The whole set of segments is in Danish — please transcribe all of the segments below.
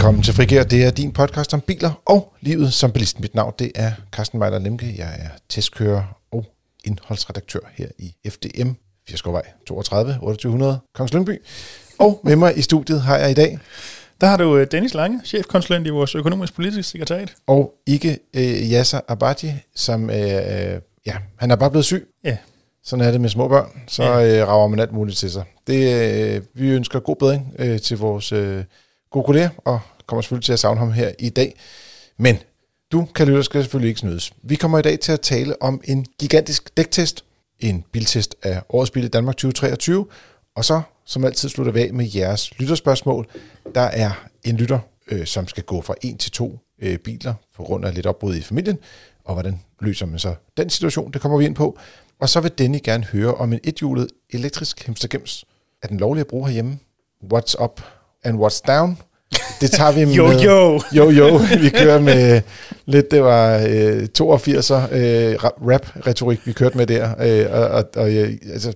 Velkommen til Frigær. Det er din podcast om biler og livet som bilist. Mit navn det er Carsten Mejler Lemke. Jeg er testkører og indholdsredaktør her i FDM, Fjerskovvej 32, 2800, Kongens Lyngby. Og med mig i studiet har jeg i dag... Der har du øh, Dennis Lange, chefkonsulent i vores økonomisk politiske sekretariat. Og ikke øh, Yasser Abadji, som... Øh, øh, ja, han er bare blevet syg. Ja. Sådan er det med små børn. Så ja. øh, rager man alt muligt til sig. Det, øh, vi ønsker god bedring øh, til vores øh, gode kolleger, og kommer selvfølgelig til at savne ham her i dag. Men du, kan lytte, skal selvfølgelig ikke snydes. Vi kommer i dag til at tale om en gigantisk dæktest, en biltest af årets bil i Danmark 2023, og så, som altid, slutter vi af med jeres lytterspørgsmål. Der er en lytter, øh, som skal gå fra en til to øh, biler på grund af lidt opbrud i familien, og hvordan løser man så den situation, det kommer vi ind på. Og så vil Denny gerne høre om en ethjulet elektrisk hemstergems. Er den lovlig at bruge herhjemme? What's up and what's down? Det tager vi med... jo, jo. Jo, jo. Vi kører med lidt, det var øh, 82'er øh, rap-retorik, vi kørte med der. Øh, og, og, og øh, altså,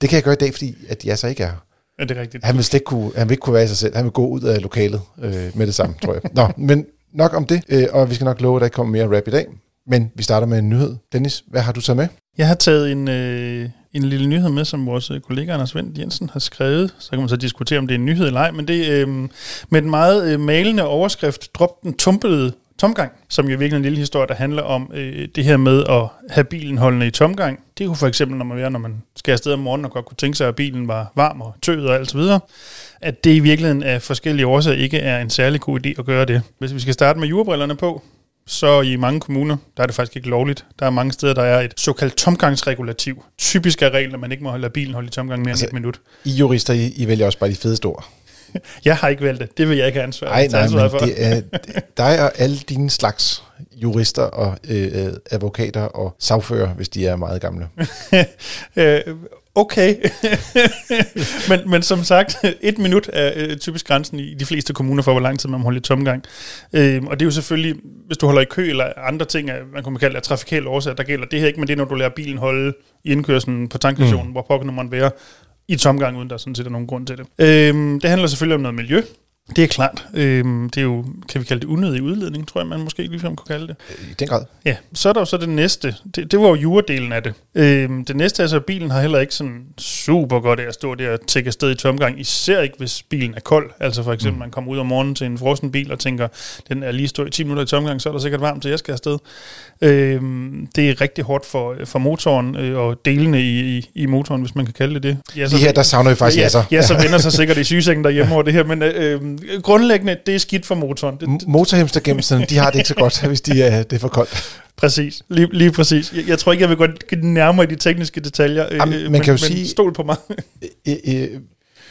det kan jeg gøre i dag, fordi at jeg så ikke er her. Er det rigtigt? Han vil, slet ikke kunne, han vil ikke kunne være i sig selv. Han vil gå ud af lokalet øh, med det samme, tror jeg. Nå, men nok om det, øh, og vi skal nok love, at der kommer mere rap i dag. Men vi starter med en nyhed. Dennis, hvad har du taget med? Jeg har taget en, øh, en lille nyhed med, som vores øh, kollega Anders Vendt Jensen har skrevet. Så kan man så diskutere, om det er en nyhed eller ej, men det øh, med en meget øh, malende overskrift, Drop den tumpede tomgang, som jo virkelig er en lille historie, der handler om øh, det her med at have bilen holdende i tomgang. Det kunne for eksempel, når man, være, når man skal afsted om morgenen og godt kunne tænke sig, at bilen var varm og tøet og alt så videre, at det i virkeligheden af forskellige årsager ikke er en særlig god idé at gøre det. Hvis vi skal starte med jurabrillerne på, så i mange kommuner, der er det faktisk ikke lovligt. Der er mange steder, der er et såkaldt tomgangsregulativ. Typisk er reglen, at man ikke må holde bilen holde i tomgang mere altså, end et minut. I jurister, I, I vælger også bare de fedeste ord. jeg har ikke valgt det. Det vil jeg ikke have ansvar, Ej, nej, ansvar for. det er dig og alle dine slags jurister og øh, advokater og sagfører, hvis de er meget gamle. øh, okay. men, men som sagt, et minut er øh, typisk grænsen i de fleste kommuner for, hvor lang tid man må holde i tomgang. Øh, og det er jo selvfølgelig, hvis du holder i kø eller andre ting, man kunne kalde det trafikale årsager, der gælder det her ikke, men det er, når du lærer bilen holde i indkørselen på tankstationen, mm. hvor pokker man være i tomgang, uden der sådan set er nogen grund til det. Øh, det handler selvfølgelig om noget miljø. Det er klart. Øhm, det er jo, kan vi kalde det unødig udledning, tror jeg, man måske ligefrem kunne kalde det. I den grad. Ja, så er der jo så det næste. Det, det var jo juredelen af det. Øhm, det næste er så, at bilen har heller ikke sådan super godt af at stå der og tække afsted i tomgang, især ikke hvis bilen er kold. Altså for eksempel, mm. man kommer ud om morgenen til en frossen bil og tænker, den er lige stået i 10 minutter i tomgang, så er der sikkert varmt, til jeg skal afsted. Øhm, det er rigtig hårdt for, for motoren øh, og delene i, i, i motoren, hvis man kan kalde det det. Ja, så, Lige her, der savner vi faktisk ja, så. Ja, så vender sig sikkert i sygesengen derhjemme over det her, men øh, grundlæggende, det er skidt for motoren. Det, de har det ikke så godt, hvis de er, det er for koldt. Præcis, lige, lige præcis. Jeg, jeg tror ikke, jeg vil gå nærmere i de tekniske detaljer, Jamen, øh, man men, kan jo men sige, stol på mig. øh, øh,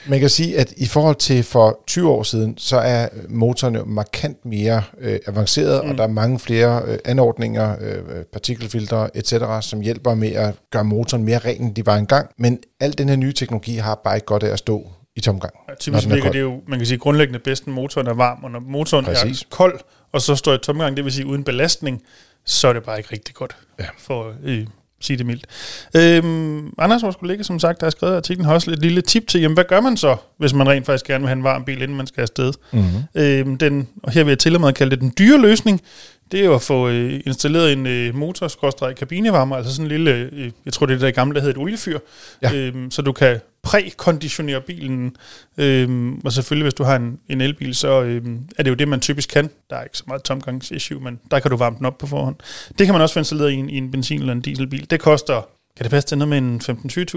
man kan sige, at i forhold til for 20 år siden, så er motorerne markant mere øh, avanceret, mm. og der er mange flere øh, anordninger, øh, partikelfiltre etc., som hjælper med at gøre motoren mere ren, end de var engang. Men al den her nye teknologi har bare ikke godt af at stå i tomgang. Ja, typisk virker det jo, man kan sige, grundlæggende bedst, når motoren er varm, og når motoren Præcis. er kold, og så står i tomgang, det vil sige uden belastning, så er det bare ikke rigtig godt, ja. for øh, sige det mildt. Øhm, Anders, vores kollega, som sagt, der har skrevet artiklen, har også et lille tip til, jamen, hvad gør man så, hvis man rent faktisk gerne vil have en varm bil, inden man skal afsted? Mm-hmm. Øhm, den, og her vil jeg tillade mig at kalde det den dyre løsning, det er jo at få øh, installeret en øh, motor kabinevarmer, altså sådan en lille, øh, jeg tror det er det der gamle, der hedder et oliefyr, ja. øhm, så du kan prækonditionere bilen, øhm, og selvfølgelig hvis du har en, en elbil, så øhm, er det jo det, man typisk kan. Der er ikke så meget tomgangsissue, men der kan du varme den op på forhånd. Det kan man også få installeret i en, i en benzin- eller en dieselbil. Det koster kan det passe til noget med en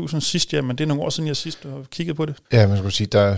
15-20.000 sidst, ja, men det er nogle år siden, jeg sidst har kigget på det. Ja, man skulle sige, der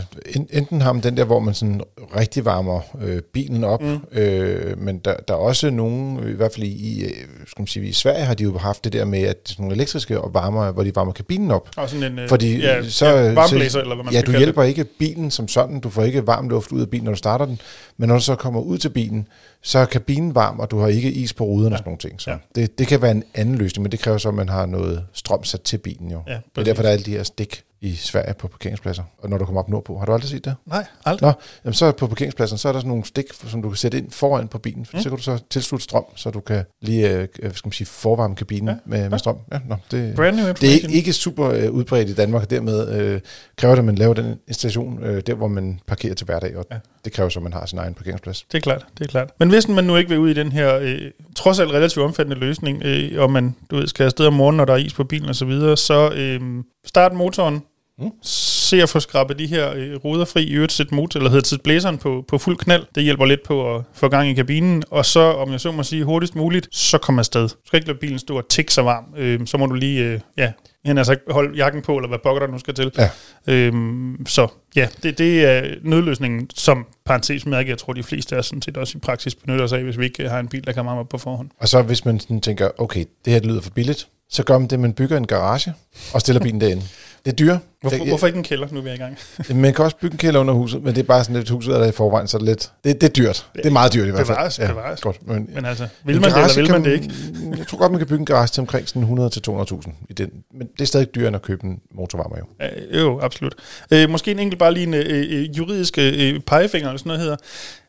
enten har man den der, hvor man sådan rigtig varmer øh, bilen op, mm. øh, men der, der er også nogen, i hvert fald i, øh, skal man sige, i Sverige har de jo haft det der med, at sådan nogle elektriske varmer, hvor de varmer kabinen op. Og sådan en øh, Fordi, ja, så, ja, varmblæser, eller hvad man Ja, du hjælper det. ikke bilen som sådan, du får ikke varm luft ud af bilen, når du starter den, men når du så kommer ud til bilen, så er kabinen varm, og du har ikke is på ruderne ja. og sådan nogle ting. Så ja. det, det kan være en anden løsning, men det kræver så, at man har noget strøm sat til bilen jo. Ja, det er derfor, der er alle de her stik i Sverige på parkeringspladser, og når du kommer op nordpå. Har du aldrig set det? Nej, aldrig. Nå, jamen så på parkeringspladsen, så er der sådan nogle stik, som du kan sætte ind foran på bilen, for mm. så kan du så tilslutte strøm, så du kan lige øh, skal man sige, forvarme kabinen ja. med, med strøm. Ja, nå, det, Brand new det er ikke, ikke super øh, udbredt i Danmark, og dermed øh, kræver det, at man laver den installation øh, der, hvor man parkerer til hverdag, og ja. det kræver så, at man har sin egen parkeringsplads. Det er klart, det er klart. Men hvis man nu ikke vil ud i den her, øh, trods alt relativt omfattende løsning, øh, og man du ved, skal afsted om morgenen, når der er is på bilen osv., så, videre, så øh, start motoren, Mm. Se at få skrabet de her øh, ruder fri, i øvrigt sætte motor, eller hedder blæseren på, på fuld knald. Det hjælper lidt på at få gang i kabinen. Og så, om jeg så må sige, hurtigst muligt, så kommer afsted. Du skal ikke lade bilen stå og tikke så varm. Øh, så må du lige, øh, ja, han altså holde jakken på, eller hvad pokker der nu skal til. Ja. Øhm, så ja, det, det er nødløsningen, som parentes mærke, jeg tror, de fleste er sådan set også i praksis benytter sig af, hvis vi ikke har en bil, der kan varme op på forhånd. Og så hvis man sådan tænker, okay, det her det lyder for billigt, så gør man det, man bygger en garage og stiller bilen derinde. Det er dyre. Hvorfor, jeg, hvorfor ikke en kælder, nu er vi i gang? man kan også bygge en kælder under huset, men det er bare sådan et hus, der er i forvejen, så det er lidt... Det, det er dyrt. Det er meget dyrt i hvert fald. Bevares, ja, bevares. Godt, men, men altså, vil man det, eller vil man det ikke? jeg tror godt, man kan bygge en garage til omkring sådan 100-200.000 i den. Men det er stadig dyrere end at købe en motorvarmer jo. Ja, jo, absolut. Øh, måske en enkelt bare lige en øh, øh juridisk øh, pegefinger, eller sådan noget hedder.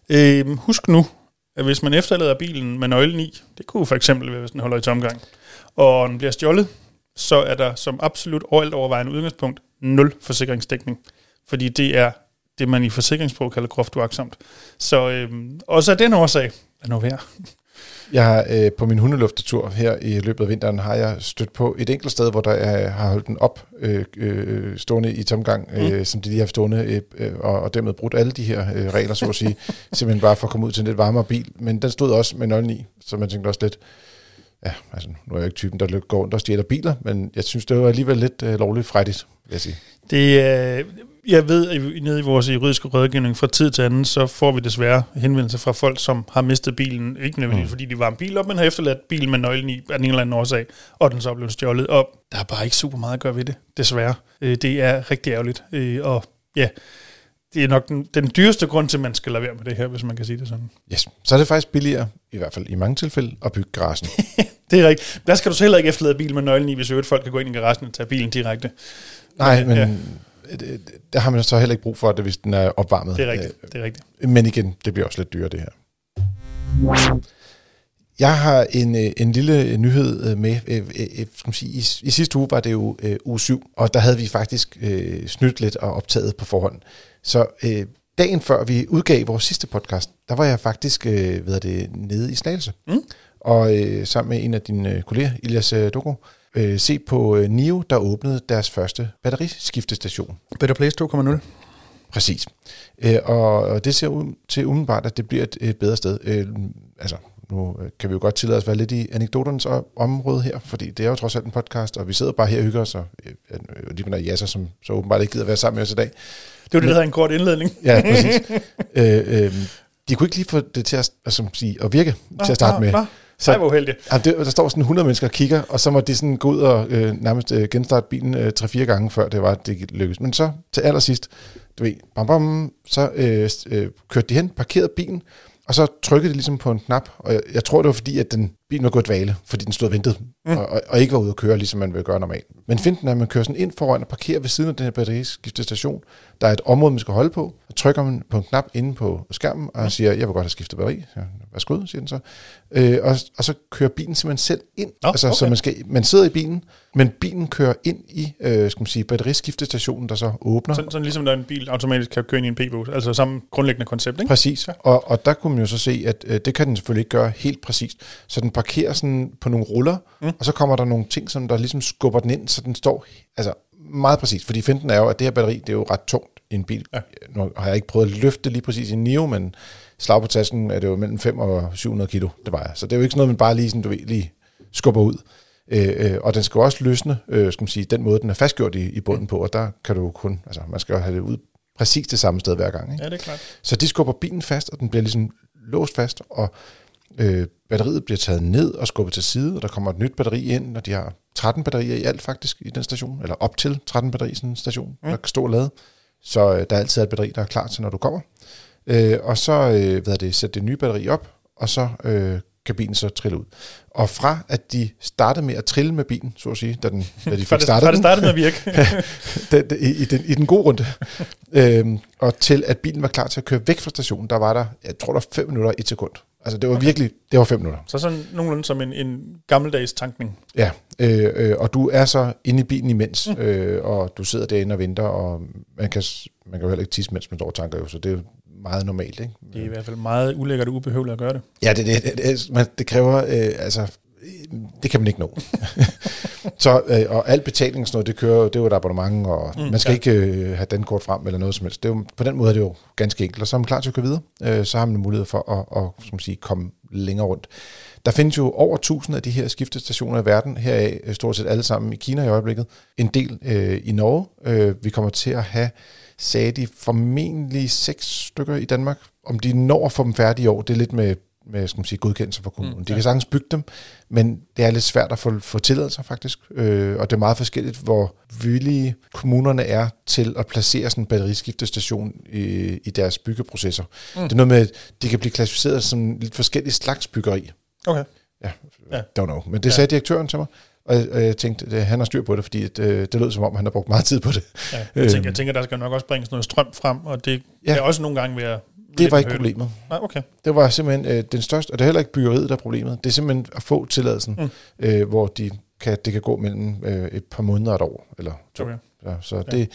Øh, husk nu, at hvis man efterlader bilen med nøglen i, det kunne for eksempel være, hvis den holder i tomgang, og den bliver stjålet, så er der som absolut alt overvejende udgangspunkt nul forsikringsdækning. Fordi det er det, man i forsikringssprog kalder groft uaksomt. Så øhm, også af den årsag er nu værd. Jeg har øh, på min hundeluftetur her i løbet af vinteren, har jeg stødt på et enkelt sted, hvor der er, har holdt den op øh, øh, stående i tomgang, øh, mm. som de lige har stående, øh, og, og dermed brudt alle de her øh, regler, så at sige, simpelthen bare for at komme ud til en lidt varmere bil. Men den stod også med nøglen i, så man tænkte også lidt, ja, altså nu er jeg ikke typen, der går rundt og stjæler biler, men jeg synes, det var alligevel lidt øh, lovligt frejdigt, vil jeg sige. Det, øh, jeg ved, at nede i vores juridiske rådgivning fra tid til anden, så får vi desværre henvendelser fra folk, som har mistet bilen, ikke nødvendigvis mm. fordi de var en bil op, men har efterladt bilen med nøglen i af en eller anden årsag, og den så blev stjålet. Og der er bare ikke super meget at gøre ved det, desværre. Øh, det er rigtig ærgerligt. Øh, og ja, det er nok den, den dyreste grund til, at man skal lade være med det her, hvis man kan sige det sådan. Yes. Så er det faktisk billigere, i hvert fald i mange tilfælde, at bygge garagen. det er rigtigt. Der skal du så heller ikke efterlade bil med nøglen i, hvis øvrigt folk kan gå ind i garagen og tage bilen direkte. Nej, men ja. det har man så heller ikke brug for, det, hvis den er opvarmet. Det er rigtigt. Det er rigtigt. Men igen, det bliver også lidt dyrere, det her. Jeg har en, øh, en lille nyhed øh, med. Øh, man sige, i, I sidste uge var det jo uge 7, og der havde vi faktisk øh, snydt lidt og optaget på forhånd. Så øh, dagen før vi udgav vores sidste podcast, der var jeg faktisk øh, ved det, nede i Slagelse. Mm. Og øh, sammen med en af dine øh, kolleger, Ilias øh, Doko, øh, se på øh, NIO, der åbnede deres første batteriskiftestation. Better Place 2.0. Præcis. Øh, og, det ser ud til umiddelbart, at det bliver et, et bedre sted. Øh, altså, nu øh, kan vi jo godt tillade os at være lidt i anekdoternes område her, fordi det er jo trods alt en podcast, og vi sidder bare her og hygger os, og øh, lige med der Jasser, som så åbenbart ikke gider være sammen med os i dag. Det var det, der hedder en kort indledning. ja, præcis. øh, øh, de kunne ikke lige få det til at, altså, sige, at virke ah, til at starte ah, med. Ah. Så, Ej, hvor uheldigt. Ja, det, der står sådan 100 mennesker og kigger, og så må de sådan gå ud og øh, nærmest øh, genstarte bilen øh, 3-4 gange, før det var, det lykkedes. Men så til allersidst, du ved, bam, bam, så øh, øh, kørte de hen, parkerede bilen, og så trykkede de ligesom på en knap, og jeg, jeg tror, det var fordi, at den bilen var gået dvale, fordi den stod og ventede, mm. og, og, ikke var ude at køre, ligesom man vil gøre normalt. Men finden er, at man kører sådan ind foran og parkerer ved siden af den her batteriskiftestation. Der er et område, man skal holde på, og trykker man på en knap inde på skærmen, og mm. siger, jeg vil godt have skiftet batteri. Ja, værsgo, siger den så. Øh, og, og så kører bilen simpelthen selv ind. Oh, altså, okay. Så man, skal, man sidder i bilen, men bilen kører ind i øh, skal man sige, batteriskiftestationen, der så åbner. Sådan, sådan ligesom når en bil automatisk kan køre ind i en p-bus, altså samme grundlæggende koncept, ikke? Præcis, ja. og, og der kunne man jo så se, at øh, det kan den selvfølgelig ikke gøre helt præcist. Så den parkerer sådan på nogle ruller, mm. og så kommer der nogle ting, som der ligesom skubber den ind, så den står altså meget præcis. Fordi finden er jo, at det her batteri, det er jo ret tungt i en bil. Ja. Nu har jeg ikke prøvet at løfte lige præcis i en Nio, men slag på tasken er det jo mellem 5 og 700 kilo, det var jeg. Så det er jo ikke sådan noget, man bare lige, sådan, du ved, lige skubber ud. Øh, øh, og den skal også løsne, øh, skal man sige, den måde, den er fastgjort i, i bunden på, og der kan du kun, altså man skal jo have det ud præcis det samme sted hver gang. Ikke? Ja, det er klart. Så de skubber bilen fast, og den bliver ligesom låst fast, og øh, batteriet bliver taget ned og skubbet til side, og der kommer et nyt batteri ind, og de har 13 batterier i alt faktisk i den station, eller op til 13 batterier i sådan en station, mm. der kan stå og lade. Så øh, der er altid et batteri, der er klar til, når du kommer. Øh, og så øh, hvad det, sætte det nye batteri op, og så øh, kan bilen så trille ud. Og fra at de startede med at trille med bilen, så at sige, da, den, da de fik startet den, det startede med at virke. den, i, i, den, i den gode runde, øhm, og til at bilen var klar til at køre væk fra stationen, der var der, jeg tror der var fem minutter og et sekund. Altså det var okay. virkelig, det var fem minutter. Så sådan nogenlunde som en, en gammeldags tankning. Ja, øh, øh, og du er så inde i bilen imens, mm. øh, og du sidder derinde og venter, og man kan, man kan jo heller ikke tisse, mens man står og tanker jo, så det er meget normalt. Ikke? Det er i hvert fald meget ulækkert og ubehøveligt at gøre det. Ja, det, det, det, det, man, det kræver, øh, altså, det kan man ikke nå. så, øh, og alt betaling og sådan noget, det kører det er jo et abonnement, og mm, man skal ja. ikke øh, have den kort frem eller noget som helst. Det er jo, på den måde er det jo ganske enkelt, og så er man klar til at køre videre. Øh, så har man mulighed for at, at som sige, komme længere rundt. Der findes jo over 1000 af de her skiftestationer i verden, heraf øh, stort set alle sammen i Kina i øjeblikket. En del øh, i Norge. Øh, vi kommer til at have sagde de formentlig seks stykker i Danmark. Om de når at få dem færdige i år, det er lidt med, med skal man sige, godkendelse for kommunen. Mm, ja. De kan sagtens bygge dem, men det er lidt svært at få, få tilladelser faktisk. Øh, og det er meget forskelligt, hvor villige kommunerne er til at placere sådan en batteriskiftestation i, i deres byggeprocesser. Mm. Det er noget med, at de kan blive klassificeret som lidt forskellige slags byggeri. Okay. Ja, ja. don't know. Men det sagde direktøren til mig. Og jeg, og jeg tænkte, at han har styr på det, fordi det, øh, det lød som om, han har brugt meget tid på det. Ja, jeg, tænker, jeg øhm. tænker, der skal nok også bringes noget strøm frem, og det ja. kan også nogle gange være... Det var ikke problemet. Nej, okay. Det var simpelthen øh, den største, og det er heller ikke byggeriet, der er problemet. Det er simpelthen at få tilladelsen, mm. øh, hvor de kan, det kan gå mellem øh, et par måneder og et år, eller to. Okay. Ja, så ja. det,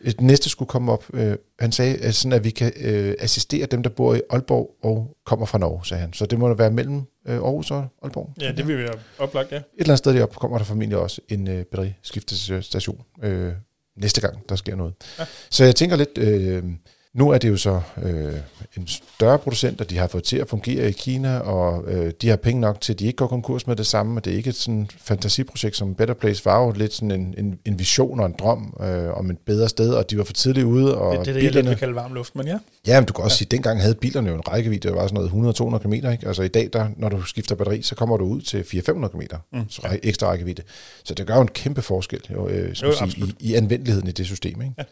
et næste skulle komme op. Øh, han sagde, at, sådan, at vi kan øh, assistere dem, der bor i Aalborg og kommer fra Norge, sagde han. Så det må da være mellem øh, Aarhus og Aalborg. Ja, det vil være oplagt, ja. Et eller andet sted deroppe kommer der formentlig også en øh, batteriskiftestation øh, næste gang, der sker noget. Ja. Så jeg tænker lidt... Øh, nu er det jo så øh, en større producent, og de har fået til at fungere i Kina, og øh, de har penge nok til, at de ikke går konkurs med det samme, og det er ikke et sådan fantasiprojekt som Better Place var jo lidt sådan en, en, en vision og en drøm øh, om et bedre sted, og de var for tidligt ude. Og det er det, bilerne, jeg lidt vil kalde varm luft, men ja. Ja, men du kan også ja. sige, at dengang havde bilerne jo en rækkevidde, det var sådan noget 100-200 km, ikke? Altså i dag, der, når du skifter batteri, så kommer du ud til 400-500 km, mm, så ja. ekstra rækkevidde. Så det gør jo en kæmpe forskel jo, øh, jo, sige, i, i anvendeligheden i det system, ikke? Ja.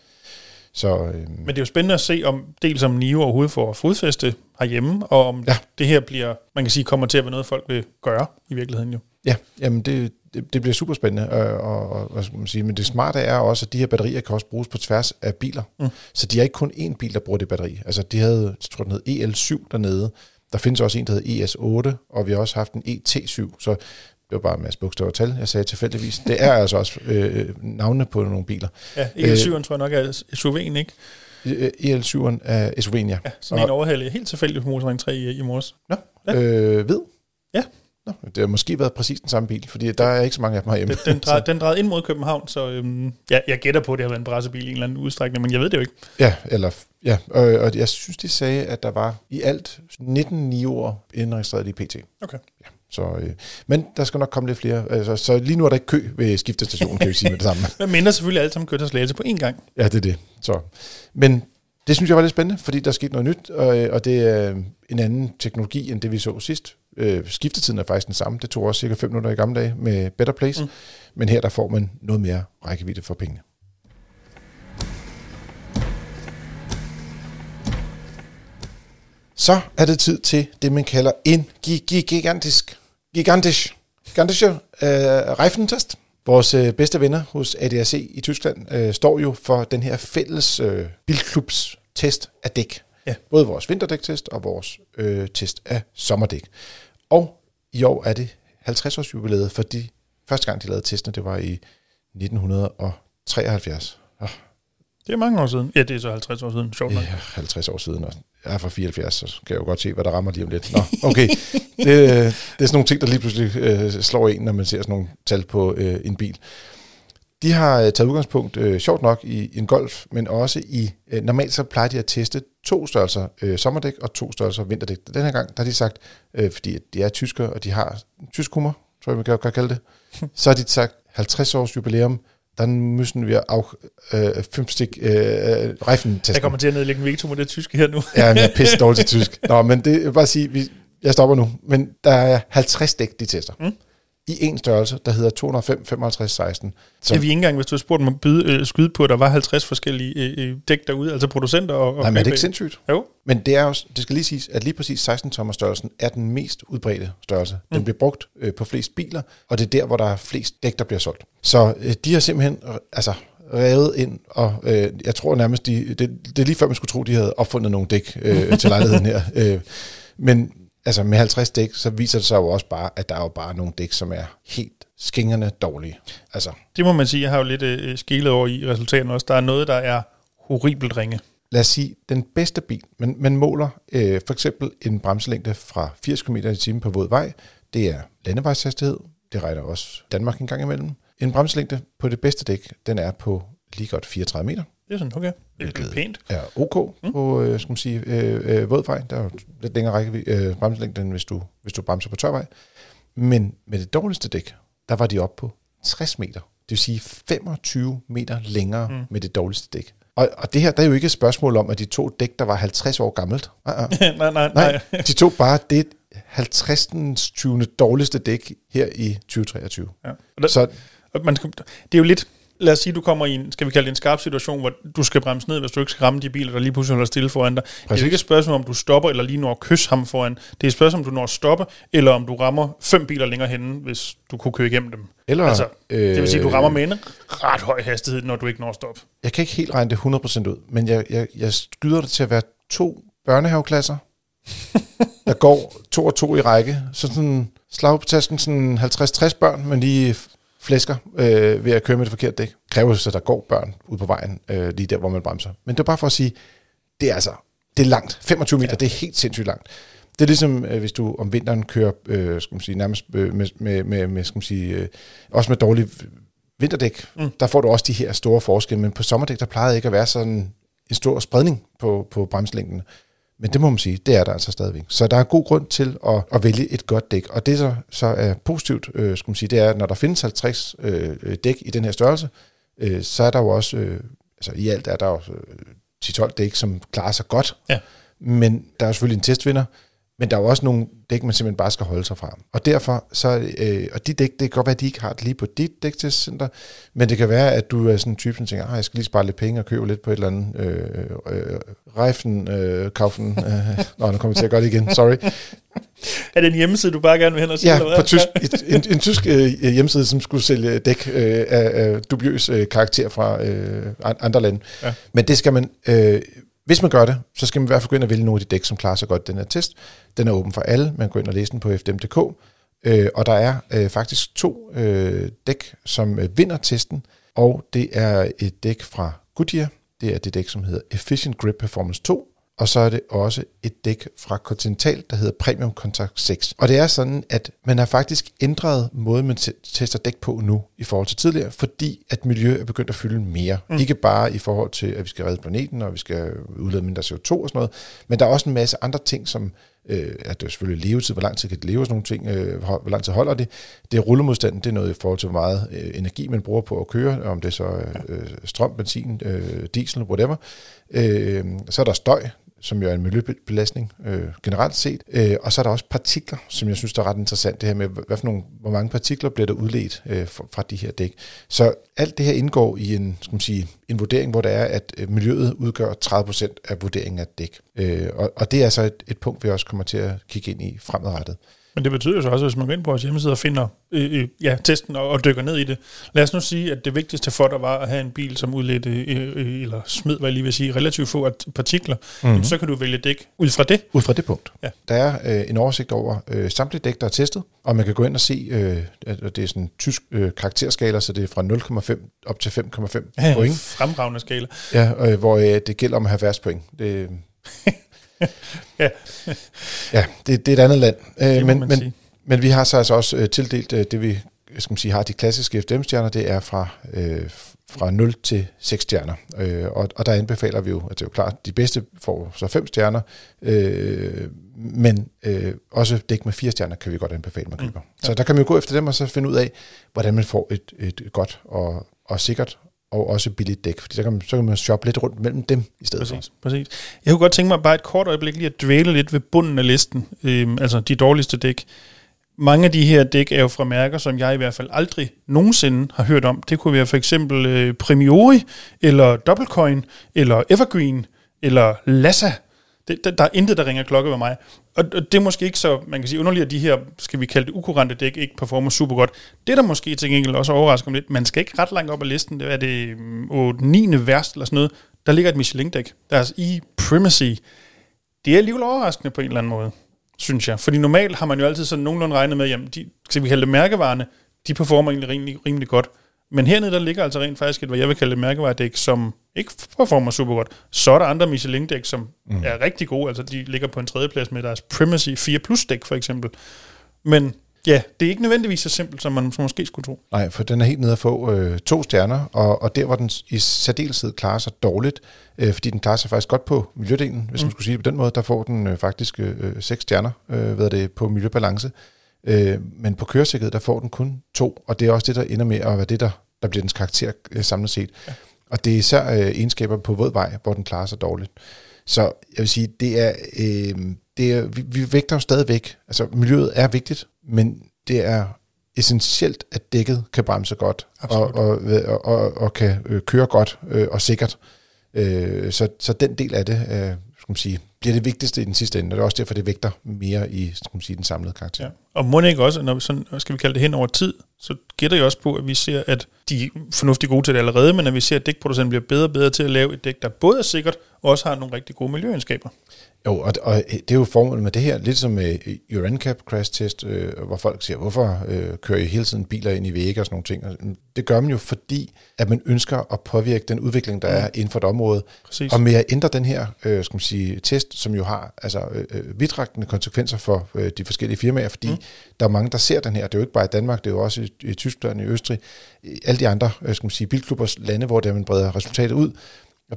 Så, øh, Men det er jo spændende at se, om dels om NIO overhovedet får fodfæste herhjemme, og om ja. det her bliver, man kan sige, kommer til at være noget, folk vil gøre i virkeligheden jo. Ja, jamen det, det, det bliver super spændende, og, og, og hvad skal man sige, men det smarte er også, at de her batterier kan også bruges på tværs af biler. Mm. Så de er ikke kun én bil, der bruger det batteri. Altså de havde, jeg tror den hed EL7 dernede, der findes også en, der hedder ES8, og vi har også haft en ET7, så det var bare en masse bogstaver og tal, jeg sagde tilfældigvis. Det er altså også øh, navne på nogle biler. Ja, EL7'eren tror jeg nok er SUV'en, ikke? EL7'eren er SUV'en, ja. ja sådan en overhælde helt tilfældig på Motorring 3 i, i morges. Nå, ja. øh, ved? Ja. Nå, det har måske været præcis den samme bil, fordi der er ikke så mange af dem herhjemme. Den, den, drejede, den drejede ind mod København, så øhm, ja, jeg gætter på, at det har været en brassebil i en eller anden udstrækning, men jeg ved det jo ikke. Ja, eller, ja og, og jeg synes, de sagde, at der var i alt 19 nioer indregistreret i PT. Okay. Ja. Så, øh, men der skal nok komme lidt flere. Altså, så lige nu er der ikke kø ved skiftestationen, kan vi sige med det samme. Men minder selvfølgelig alle sammen kører til Slagelse på én gang. Ja, det er det. Så. Men det synes jeg var lidt spændende, fordi der skete noget nyt, og, og det er en anden teknologi, end det vi så sidst. Øh, skiftetiden er faktisk den samme. Det tog også cirka 5 minutter i gamle dage med Better Place. Mm. Men her der får man noget mere rækkevidde for pengene. Så er det tid til det, man kalder en gigantisk gigantisk, gigantische øh, Reifentest. Vores øh, bedste venner hos ADAC i Tyskland øh, står jo for den her fælles øh, bilklubs test af dæk. Ja. Både vores vinterdæktest og vores øh, test af sommerdæk. Og i år er det 50 års jubilæet, fordi første gang de lavede testene, det var i 1973. Det er mange år siden. Ja, det er så 50 år siden, sjovt nok. Ja, 50 år siden, og jeg er fra 74, så kan jeg jo godt se, hvad der rammer lige om lidt. Nå, okay. det, øh, det er sådan nogle ting, der lige pludselig øh, slår en, når man ser sådan nogle tal på øh, en bil. De har øh, taget udgangspunkt, øh, sjovt nok, i en Golf, men også i, øh, normalt så plejer de at teste to størrelser øh, sommerdæk og to størrelser vinterdæk. Den her gang, der har de sagt, øh, fordi de er tyskere, og de har tysk humor, tror jeg, man kan, kan kalde det, så har de sagt 50 års jubilæum, dann müssen wir auch äh, 50 äh, Reifen testen. Jeg kommer til at nedlægge en veto med det tyske her nu. ja, jeg er pisse dårlig til tysk. Nå, men det jeg vil bare sige, vi, jeg stopper nu. Men der er 50 dæk, de tester. Mm. I en størrelse, der hedder 205 55 16. Så vi ikke engang, hvis du har spurgt dem at byde, øh, skyde på, at der var 50 forskellige øh, øh, dæk derude, altså producenter og... Nej, men er det ikke sindssygt? Jo. Men det, er også, det skal lige siges, at lige præcis 16 tommer størrelsen er den mest udbredte størrelse. Den mm. bliver brugt øh, på flest biler, og det er der, hvor der er flest dæk, der bliver solgt. Så øh, de har simpelthen altså, revet ind, og øh, jeg tror nærmest, de, det, det er lige før man skulle tro, de havde opfundet nogle dæk øh, til lejligheden her. Øh, men altså med 50 dæk, så viser det sig jo også bare, at der er jo bare nogle dæk, som er helt skingerne dårlige. Altså. Det må man sige, jeg har jo lidt øh, skilet over i resultaterne også. Der er noget, der er horribelt ringe. Lad os sige, den bedste bil, man, man måler øh, for eksempel en bremselængde fra 80 km i timen på våd vej, det er landevejshastighed, det regner også Danmark en gang imellem. En bremselængde på det bedste dæk, den er på lige godt 34 meter. Det er sådan, okay. Det er pænt. Er ok mm. på, øh, skal man sige, øh, øh, vådvej. Der er jo lidt længere række, øh, bremselængde, end hvis du, hvis du bremser på tørvej. Men med det dårligste dæk, der var de op på 60 meter. Det vil sige 25 meter længere mm. med det dårligste dæk. Og, og det her, der er jo ikke et spørgsmål om, at de to dæk, der var 50 år gammelt. Uh-uh. nej, nej, nej. De tog bare det 50. 20. dårligste dæk her i 2023. Ja. Der, så, man skal, det er jo lidt, lad os sige, du kommer i en, skal vi kalde det en skarp situation, hvor du skal bremse ned, hvis du ikke skal ramme de biler, der lige pludselig holder stille foran dig. Præcis. Det er ikke et spørgsmål, om du stopper, eller lige når at kysse ham foran. Det er et spørgsmål, om du når at stoppe, eller om du rammer fem biler længere henne, hvis du kunne køre igennem dem. Eller, altså, øh, det vil sige, at du rammer med en ret høj hastighed, når du ikke når at stoppe. Jeg kan ikke helt regne det 100% ud, men jeg, jeg, jeg skyder det til at være to børnehaveklasser, der går to og to i række. Så sådan slag på tasken sådan 50-60 børn, men lige flæsker øh, ved at køre med det forkerte dæk. Kræver så, at der går børn ud på vejen, øh, lige der, hvor man bremser. Men det er bare for at sige, det er altså, det er langt. 25 meter, ja. det er helt sindssygt langt. Det er ligesom, øh, hvis du om vinteren kører, øh, skal man sige, nærmest øh, med, med, med, med, skal man sige, øh, også med dårlige vinterdæk, mm. der får du også de her store forskelle, men på sommerdæk, der plejede ikke at være sådan en stor spredning på, på bremslængden. Men det må man sige, det er der altså stadigvæk. Så der er god grund til at, at vælge et godt dæk. Og det, så, så er positivt, øh, skal man sige, det er, at når der findes 50 øh, dæk i den her størrelse, øh, så er der jo også, øh, altså i alt er der jo øh, 10-12 dæk, som klarer sig godt. Ja. Men der er selvfølgelig en testvinder, men der er jo også nogle dæk, man simpelthen bare skal holde sig fra. Og derfor, så, øh, og de dæk, det kan godt være, at de ikke har det lige på dit dæktestcenter, men det kan være, at du er sådan en type, som tænker, ah, jeg skal lige spare lidt penge og købe lidt på et eller andet øh, øh, rejfen, øh, kaufen. Øh, nå, nu kommer vi til at gøre det igen, sorry. Er det en hjemmeside, du bare gerne vil hen og sige? Ja, på tysk, en, en tysk øh, hjemmeside, som skulle sælge dæk øh, af, af dubiøs øh, karakter fra øh, andre lande. Ja. Men det skal man... Øh, hvis man gør det, så skal man i hvert fald gå ind og vælge nogle af de dæk, som klarer sig godt den her test. Den er åben for alle. Man går ind og læser den på fdm.dk. Øh, og der er øh, faktisk to øh, dæk, som øh, vinder testen. Og det er et dæk fra Goodyear. Det er det dæk, som hedder Efficient Grip Performance 2 og så er det også et dæk fra Continental, der hedder Premium Contact 6. Og det er sådan, at man har faktisk ændret måden, man tester dæk på nu i forhold til tidligere, fordi at miljø er begyndt at fylde mere. Mm. Ikke bare i forhold til, at vi skal redde planeten, og vi skal udlede mindre CO2 og sådan noget, men der er også en masse andre ting, som øh, at det er selvfølgelig levetid, hvor lang tid kan det leve, og sådan nogle ting, øh, hvor lang tid holder det. Det er rullemodstanden, det er noget i forhold til, hvor meget øh, energi man bruger på at køre, om det er så øh, strøm, benzin, øh, diesel, whatever. Øh, så er der støj, som jo er en miljøbelastning øh, generelt set. Øh, og så er der også partikler, som jeg synes der er ret interessant, det her med, hvad for nogle, hvor mange partikler bliver der udledt øh, fra de her dæk. Så alt det her indgår i en, skal man sige, en vurdering, hvor der er, at øh, miljøet udgør 30% af vurderingen af dæk. Øh, og, og det er altså et, et punkt, vi også kommer til at kigge ind i fremadrettet. Men det betyder jo så også, at hvis man går ind på vores hjemmeside og finder øh, øh, ja, testen og, og dykker ned i det. Lad os nu sige, at det vigtigste for dig var at have en bil, som udledte, øh, øh, eller smed, hvad jeg lige vil sige, relativt få partikler. Mm-hmm. Så kan du vælge dæk ud fra det. Ud fra det punkt. Ja. Der er øh, en oversigt over øh, samtlige dæk, der er testet, og man kan gå ind og se, øh, at det er sådan en tysk øh, karakterskala, så det er fra 0,5 op til 5,5 ja, point. Fremragende skala. Ja, øh, hvor øh, det gælder om at have værst point. Det, ja, ja det, det er et andet land. Øh, men, men, men vi har så altså også øh, tildelt øh, det, vi skal man sige, har de klassiske FDM-stjerner, det er fra, øh, fra 0 til 6 stjerner. Øh, og, og der anbefaler vi jo, at det er jo klart, de bedste får så 5 stjerner, øh, men øh, også dæk med 4 stjerner kan vi godt anbefale, man køber. Mm, ja. Så der kan man jo gå efter dem og så finde ud af, hvordan man får et, et godt og, og sikkert og også billigt dæk, fordi så kan, man, så kan man shoppe lidt rundt mellem dem i stedet præcis, for. Præcis. Jeg kunne godt tænke mig bare et kort øjeblik lige at dvæle lidt ved bunden af listen, øhm, altså de dårligste dæk. mange af de her dæk er jo fra mærker, som jeg i hvert fald aldrig nogensinde har hørt om. Det kunne være for eksempel øh, Premiori, eller Doublecoin, eller Evergreen, eller Lassa. Det, der, der er intet, der ringer klokke ved mig. Og, og det er måske ikke så, man kan sige, underligt, at de her, skal vi kalde det ukurante dæk, ikke performer super godt. Det, der måske til gengæld også overrasker mig lidt, man skal ikke ret langt op ad listen, det er det mm, 8, 9. værst eller sådan noget, der ligger et Michelin-dæk. Deres e-primacy. Det er alligevel overraskende på en eller anden måde synes jeg. Fordi normalt har man jo altid sådan nogenlunde regnet med, jamen, de, skal vi kalde det mærkevarerne, de performer egentlig rimelig, rimelig godt. Men hernede, der ligger altså rent faktisk et, hvad jeg vil kalde et mærkevaredæk, som ikke performer super godt. Så er der andre Michelin-dæk, som mm. er rigtig gode. Altså, de ligger på en tredjeplads med deres Primacy 4 Plus dæk, for eksempel. Men Ja, det er ikke nødvendigvis så simpelt, som man måske skulle tro. Nej, for den er helt nede at få øh, to stjerner, og, og der, hvor den i særdeleshed klarer sig dårligt, øh, fordi den klarer sig faktisk godt på miljødelen, hvis mm. man skulle sige det på den måde, der får den øh, faktisk øh, seks stjerner øh, ved det, på miljøbalance. Øh, men på køresikkerhed, der får den kun to, og det er også det, der ender med at være det, der, der bliver dens karakter øh, samlet set. Ja. Og det er især øh, egenskaber på våd vej, hvor den klarer sig dårligt. Så jeg vil sige, det er, øh, det er vi, vi vægter jo stadigvæk, altså miljøet er vigtigt, men det er essentielt, at dækket kan bremse godt, og, og, og, og, og kan øh, køre godt øh, og sikkert. Øh, så, så den del af det, øh, skal man sige, bliver det vigtigste i den sidste ende, og det er også derfor, det vægter mere i skal man sige, den samlede karakter. Ja. Og må ikke også, når vi sådan, skal vi kalde det hen over tid, så gætter jeg også på, at vi ser, at de er fornuftigt gode til det allerede, men at vi ser, at dækproducenten bliver bedre og bedre til at lave et dæk, der både er sikkert, og også har nogle rigtig gode miljøegenskaber. Jo, og, og det er jo formålet med det her, lidt som med Euro NCAP crash test, øh, hvor folk siger, hvorfor øh, kører I hele tiden biler ind i vægge og sådan nogle ting. Og det gør man jo, fordi at man ønsker at påvirke den udvikling, der mm. er inden for et område. Præcis. Og med at ændre den her øh, skal man sige, test, som jo har altså, øh, øh vidtrækkende konsekvenser for øh, de forskellige firmaer, fordi mm. der er mange, der ser den her. Det er jo ikke bare i Danmark, det er jo også i, i Tyskland, i Østrig, i alle de andre øh, skal man sige, bilklubbers lande, hvor der man breder resultatet ud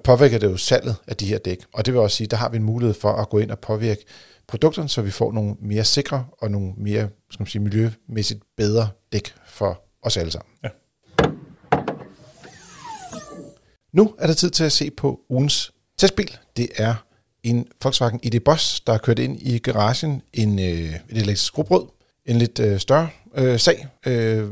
påvirker det jo salget af de her dæk. Og det vil også sige, der har vi en mulighed for at gå ind og påvirke produkterne, så vi får nogle mere sikre og nogle mere skal man sige, miljømæssigt bedre dæk for os alle sammen. Ja. Nu er det tid til at se på ugens testbil. Det er en Volkswagen ID Boss, der er kørt ind i garagen en, øh, et elektrisk skrubrød. En lidt øh, større øh, sag. Øh,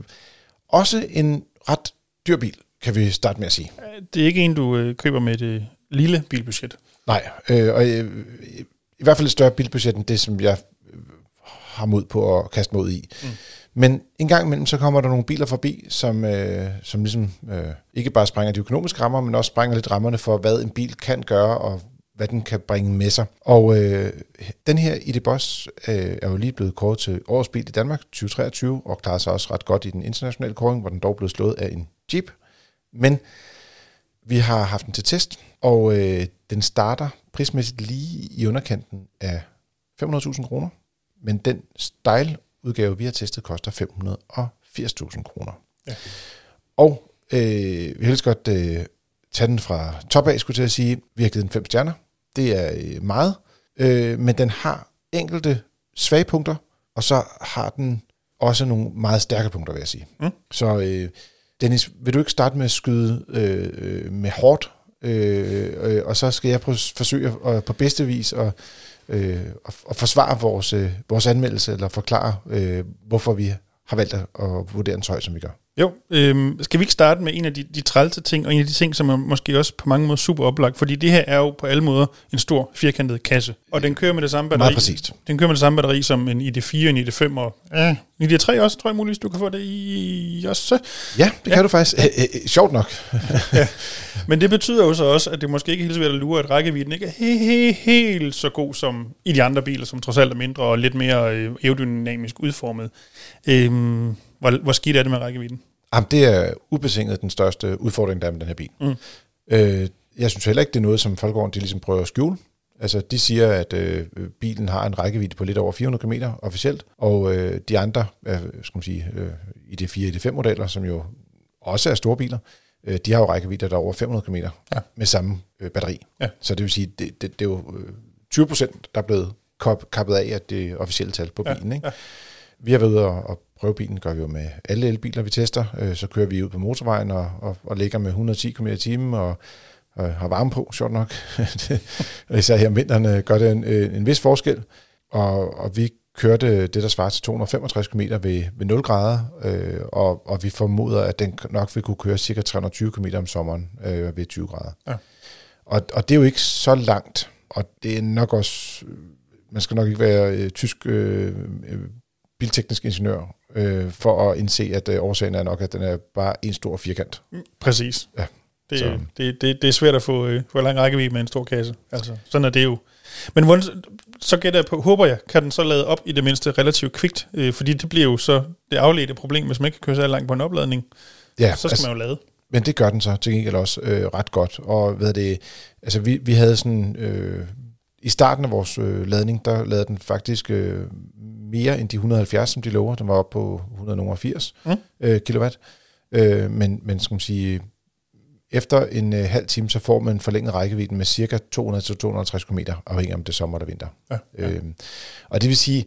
også en ret dyr bil kan vi starte med at sige. Det er ikke en, du øh, køber med et lille bilbudget. Nej, øh, og øh, i hvert fald et større bilbudget end det, som jeg øh, har mod på at kaste mod i. Mm. Men en gang imellem, så kommer der nogle biler forbi, som, øh, som ligesom øh, ikke bare sprænger de økonomiske rammer, men også sprænger lidt rammerne for, hvad en bil kan gøre, og hvad den kan bringe med sig. Og øh, den her ID Boss øh, er jo lige blevet kåret til årets bil i Danmark 2023, og klarer sig også ret godt i den internationale kåring, hvor den dog blev slået af en Jeep. Men vi har haft den til test, og øh, den starter prismæssigt lige i underkanten af 500.000 kroner, men den style udgave, vi har testet, koster 580.000 kroner. Ja. Og øh, vi har godt øh, tage den fra top af, skulle til at sige. Vi har givet den 5 stjerner. Det er øh, meget, øh, men den har enkelte svage punkter, og så har den også nogle meget stærke punkter, vil jeg sige. Mm. Så øh, Dennis, vil du ikke starte med at skyde øh, øh, med hårdt, øh, øh, og så skal jeg prøve, forsøge at, på bedste vis at, øh, at forsvare vores, øh, vores anmeldelse, eller forklare, øh, hvorfor vi har valgt at vurdere den så højt, som vi gør. Jo, øhm, skal vi ikke starte med en af de, de trælse ting, og en af de ting, som er måske også på mange måder super oplagt, fordi det her er jo på alle måder en stor firkantet kasse, og den kører med det samme batteri. Meget præcist. Den kører med det samme batteri som en ID4, en ID5 og ja, en ID3 også, tror jeg muligvis, du kan få det i også. Ja, det ja. kan du faktisk. Æ, æ, sjovt nok. ja. Men det betyder jo så også, at det måske ikke helt svært at lure, at rækkevidden ikke er he, he, helt så god som i de andre biler, som trods alt er mindre og lidt mere øh, aerodynamisk udformet. Øhm, hvor, hvor skidt er det med rækkevidden? Jamen, det er ubetinget den største udfordring, der er med den her bil. Mm. Øh, jeg synes heller ikke, det er noget, som Folkevogn de ligesom prøver at skjule. Altså, de siger, at øh, bilen har en rækkevidde på lidt over 400 km officielt, og øh, de andre, øh, skal man sige, øh, i de 4 i de 5 modeller, som jo også er store biler, øh, de har jo rækkevidde, der er over 500 km ja. med samme øh, batteri. Ja. Så det vil sige, det, det, det er jo 20 øh, procent, der er blevet kappet af, at det officielle tal på bilen. Ja. Ikke? Ja. Vi har været ude og, og prøve bilen, gør vi jo med alle elbiler, vi tester. Øh, så kører vi ud på motorvejen og, og, og ligger med 110 km i timen og, og har varme på, sjovt nok. Især her om vinteren gør det en, en vis forskel. Og, og vi kørte det, der svarer til 265 km ved, ved 0 grader, øh, og, og vi formoder, at den nok vil kunne køre cirka 320 km om sommeren øh, ved 20 grader. Ja. Og, og det er jo ikke så langt, og det er nok også, man skal nok ikke være øh, tysk øh, øh bilteknisk ingeniør øh, for at indse, at øh, årsagen er nok, at den er bare en stor firkant. Mm, præcis. Ja. Det, det, det, det er svært at få, øh, få lang rækkevidde med en stor kasse. Altså, sådan er det jo. Men hvordan, så gætter jeg på, håber jeg, kan den så lade op i det mindste relativt kvikt, øh, fordi det bliver jo så det afledte problem, hvis man ikke kan køre så langt på en opladning. Ja, så skal altså, man jo lade. Men det gør den så til gengæld også øh, ret godt. Og hvad det, altså vi, vi havde sådan, øh, i starten af vores øh, ladning, der lavede den faktisk øh, mere end de 170, som de lover. Den var oppe på 180 mm. øh, kilowatt. Øh, men, men skal man sige, efter en øh, halv time, så får man forlænget rækkevidden med cirka 200-250 km, afhængig om det er sommer eller vinter. Ja, ja. Øh, og det vil sige,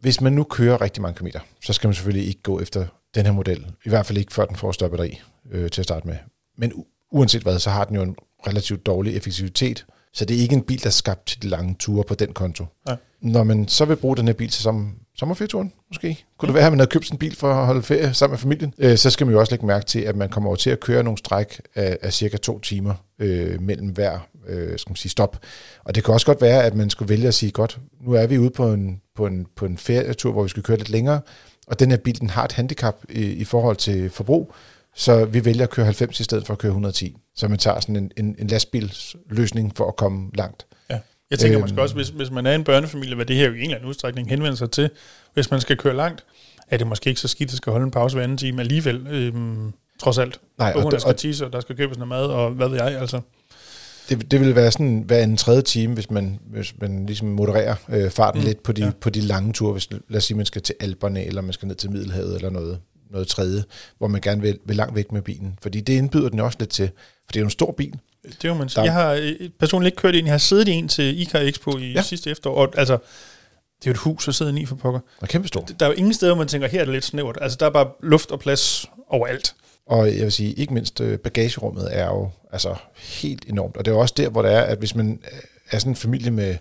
hvis man nu kører rigtig mange kilometer, så skal man selvfølgelig ikke gå efter den her model. I hvert fald ikke, før den får større batteri øh, til at starte med. Men uanset hvad, så har den jo en relativt dårlig effektivitet, så det er ikke en bil, der er skabt til de lange ture på den konto. Ja. Når man så vil bruge den her bil til som, sommerferieturen, måske, kunne det være, at man havde købt en bil for at holde ferie sammen med familien, øh, så skal man jo også lægge mærke til, at man kommer over til at køre nogle stræk af, af cirka to timer øh, mellem hver øh, skal man sige, stop. Og det kan også godt være, at man skulle vælge at sige, godt, nu er vi ude på en, på en, på en ferietur, hvor vi skal køre lidt længere, og den her bil den har et handicap i, i forhold til forbrug, så vi vælger at køre 90 i stedet for at køre 110. Så man tager sådan en, en, en lastbilsløsning for at komme langt. Ja. Jeg tænker øhm, måske også, hvis, hvis man er en børnefamilie, hvad det her jo i en eller anden udstrækning henvender sig til, hvis man skal køre langt, er det måske ikke så skidt, at skal holde en pause hver anden time alligevel, øhm, trods alt. Nej, og, der skal tisse, og der skal købes noget mad, og hvad ved jeg, altså. Det, det vil være sådan hver en tredje time, hvis man, hvis man ligesom modererer øh, farten mm, lidt på de, ja. på de lange ture. Hvis, lad os sige, man skal til Alperne, eller man skal ned til Middelhavet, eller noget noget tredje, hvor man gerne vil, vil langt væk med bilen. Fordi det indbyder den også lidt til, for det er jo en stor bil. Det er man sige. Jeg har øh, personligt ikke kørt ind. Jeg har siddet i en til IK Expo i ja. sidste efterår, og altså, det er jo et hus at sidde i for pokker. Det er kæmpe stort. Der er jo ingen steder, hvor man tænker, her er det lidt snævert. Altså, der er bare luft og plads overalt. Og jeg vil sige, ikke mindst øh, bagagerummet er jo altså helt enormt. Og det er jo også der, hvor det er, at hvis man er sådan en familie med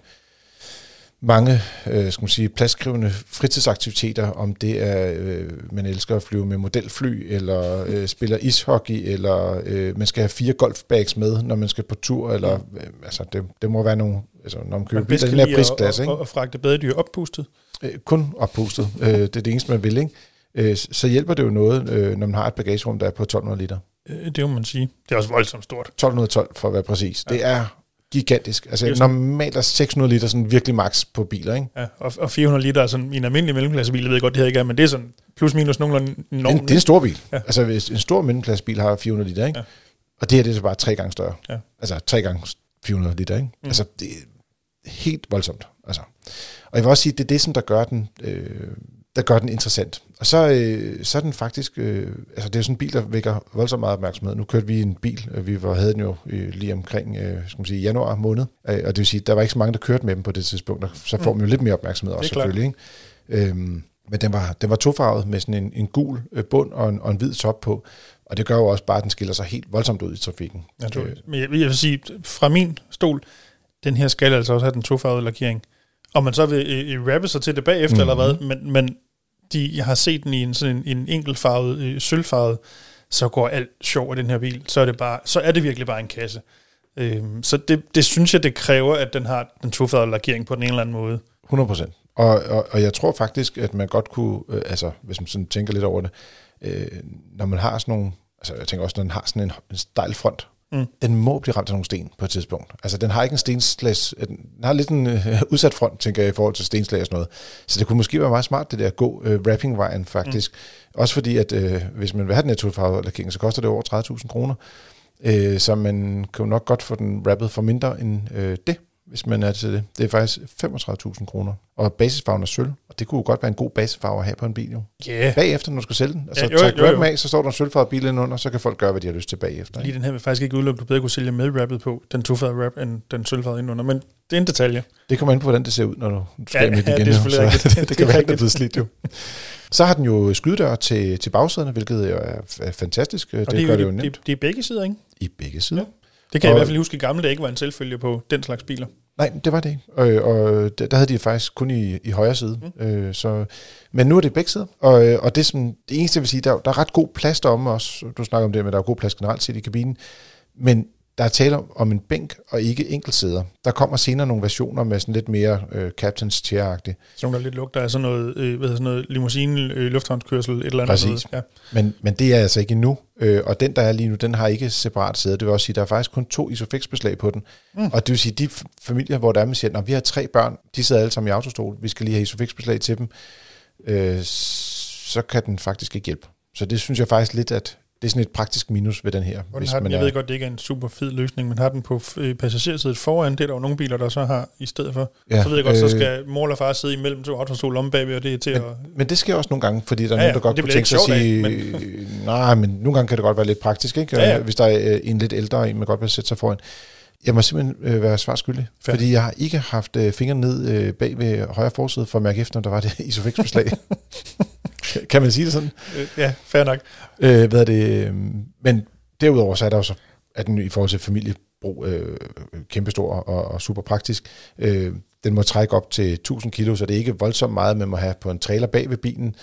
mange øh, skal man sige, pladskrævende fritidsaktiviteter, om det er, øh, man elsker at flyve med modelfly, eller øh, spiller ishockey, eller øh, man skal have fire golfbags med, når man skal på tur, eller øh, altså, det, det må være nogle, altså, når man køber biler, den her prisklasse. Og, og, og fragte badedyr oppustet? Øh, kun oppustet. øh, det er det eneste, man vil, ikke? Øh, så hjælper det jo noget, øh, når man har et bagagerum, der er på 1200 liter. Øh, det må man sige. Det er også voldsomt stort. 1212 for at være præcis. Ja. Det er gigantisk. Altså det er normalt er 600 liter sådan virkelig max på biler, ikke? Ja, og, og 400 liter er sådan en almindelig mellemklassebil, jeg ved godt, det her ikke er, men det er sådan plus minus nogenlunde enormt. Det, det er en stor bil. Ja. Altså hvis en stor mellemklassebil har 400 liter, ikke? Ja. Og det her det er så bare tre gange større. Ja. Altså tre gange 400 liter, ikke? Mm. Altså det er helt voldsomt. Altså. Og jeg vil også sige, det er det, som der gør den øh, der gør den interessant. Og så, øh, så er den faktisk, øh, altså det er sådan en bil, der vækker voldsomt meget opmærksomhed. Nu kørte vi en bil, øh, vi var, havde den jo øh, lige omkring øh, skal man sige, januar måned, øh, og det vil sige, der var ikke så mange, der kørte med dem på det tidspunkt, og så får mm. man jo lidt mere opmærksomhed også selvfølgelig. Ikke? Øhm, men den var, den var tofarvet med sådan en, en gul øh, bund og en, og en hvid top på, og det gør jo også bare, at den skiller sig helt voldsomt ud i trafikken. Ja, du, men jeg, jeg vil sige, fra min stol, den her skal altså også have den tofarvede lakering. Om man så vil øh, rappe sig til det bagefter, mm. eller hvad, men, men de, jeg har set den i en sådan en, en enkeltfarvet, øh, sølvfarvet, så går alt sjov af den her bil. Så er det, bare, så er det virkelig bare en kasse. Øhm, så det, det synes jeg, det kræver, at den har den tofarvede lakering på den ene eller anden måde. 100 procent. Og, og, og jeg tror faktisk, at man godt kunne, øh, altså hvis man sådan tænker lidt over det, øh, når man har sådan nogle, altså jeg tænker også, når den har sådan en, en stejl front, Mm. Den må blive ramt af nogle sten på et tidspunkt. Altså, den har ikke en stenslags... Den har lidt en uh, udsat front, tænker jeg, i forhold til stenslag og sådan noget. Så det kunne måske være meget smart, det der at gå uh, wrapping-vejen, faktisk. Mm. Også fordi, at uh, hvis man vil have den her lakering, så koster det over 30.000 kroner. Uh, så man kan jo nok godt få den wrappet for mindre end uh, det hvis man er til det. Det er faktisk 35.000 kroner. Og basisfarven er sølv, og det kunne jo godt være en god basisfarve at have på en bil jo. Yeah. Bagefter, når du skal sælge den. Altså, ja, jo, jo, jo. af, så står der en sølvfarvet bil under, så kan folk gøre, hvad de har lyst til bagefter. Lige den her vil faktisk ikke udelukke, du bedre kunne sælge med wrappet på, den tofarvede wrap, end den sølvfarvede indenunder. Men det er en detalje. Det kommer ind på, hvordan det ser ud, når du skal ja, med ja, igen. det er selvfølgelig så, det, det, kan være, at det er blevet slidt jo. Så har den jo skydedør til, til bagsæderne, hvilket er, fantastisk. Og det, det gør det jo nemt. Det, det er begge sider, ikke? I begge sider. Ja. Det kan og, jeg i hvert fald huske i gamle dage ikke var en selvfølge på den slags biler. Nej, det var det ikke. Og, og der havde de faktisk kun i, i højre side. Mm. Øh, så, men nu er det begge sider. Og, og det, som, det eneste, jeg vil sige, der, der er ret god plads deromme også. Du snakker om det, men der er god plads generelt set i kabinen. Men der er tale om en bænk og ikke enkeltsæder. Der kommer senere nogle versioner med sådan lidt mere øh, captain's chair-agtigt. Så nogle, der lidt lugter af sådan noget, øh, hvad sådan noget limousine, øh, lufthavnskørsel, et eller andet. Præcis. Noget. Ja. Men, men det er altså ikke endnu. Øh, og den, der er lige nu, den har ikke separat sæde. Det vil også sige, der er faktisk kun to Isofix-beslag på den. Mm. Og det vil sige, de familier, hvor der er, man siger, når vi har tre børn, de sidder alle sammen i autostol, vi skal lige have Isofix-beslag til dem, øh, så kan den faktisk ikke hjælpe. Så det synes jeg faktisk lidt, at det er sådan et praktisk minus ved den her. Og hvis den, man jeg er, ved godt, det ikke er en super fed løsning, men har den på øh, passagersædet foran, det er der jo nogle biler, der så har i stedet for. Ja, så ved jeg godt, øh, så skal mor eller far sidde imellem to autostol om bagved, og det er til men, at... Men det sker også nogle gange, fordi der er ja, nogen, der godt kunne tænke sig at sige... Af, men... nej, men nogle gange kan det godt være lidt praktisk, ikke? Ja, ja. Hvis der er øh, en lidt ældre en, man godt vil sætte sig foran. Jeg må simpelthen øh, være svarskyldig, Fair. fordi jeg har ikke haft øh, fingeren ned øh, bag ved højre forside for at mærke efter, om der var det isofix-beslag. kan man sige det sådan? Øh, ja, fair nok. Øh, hvad er det? Øh, men derudover så er der jo så, at den i forhold til familiebrug øh, kæmpestor og, og super praktisk. Øh, den må trække op til 1000 kilo, så det er ikke voldsomt meget, man må have på en trailer bag ved bilen.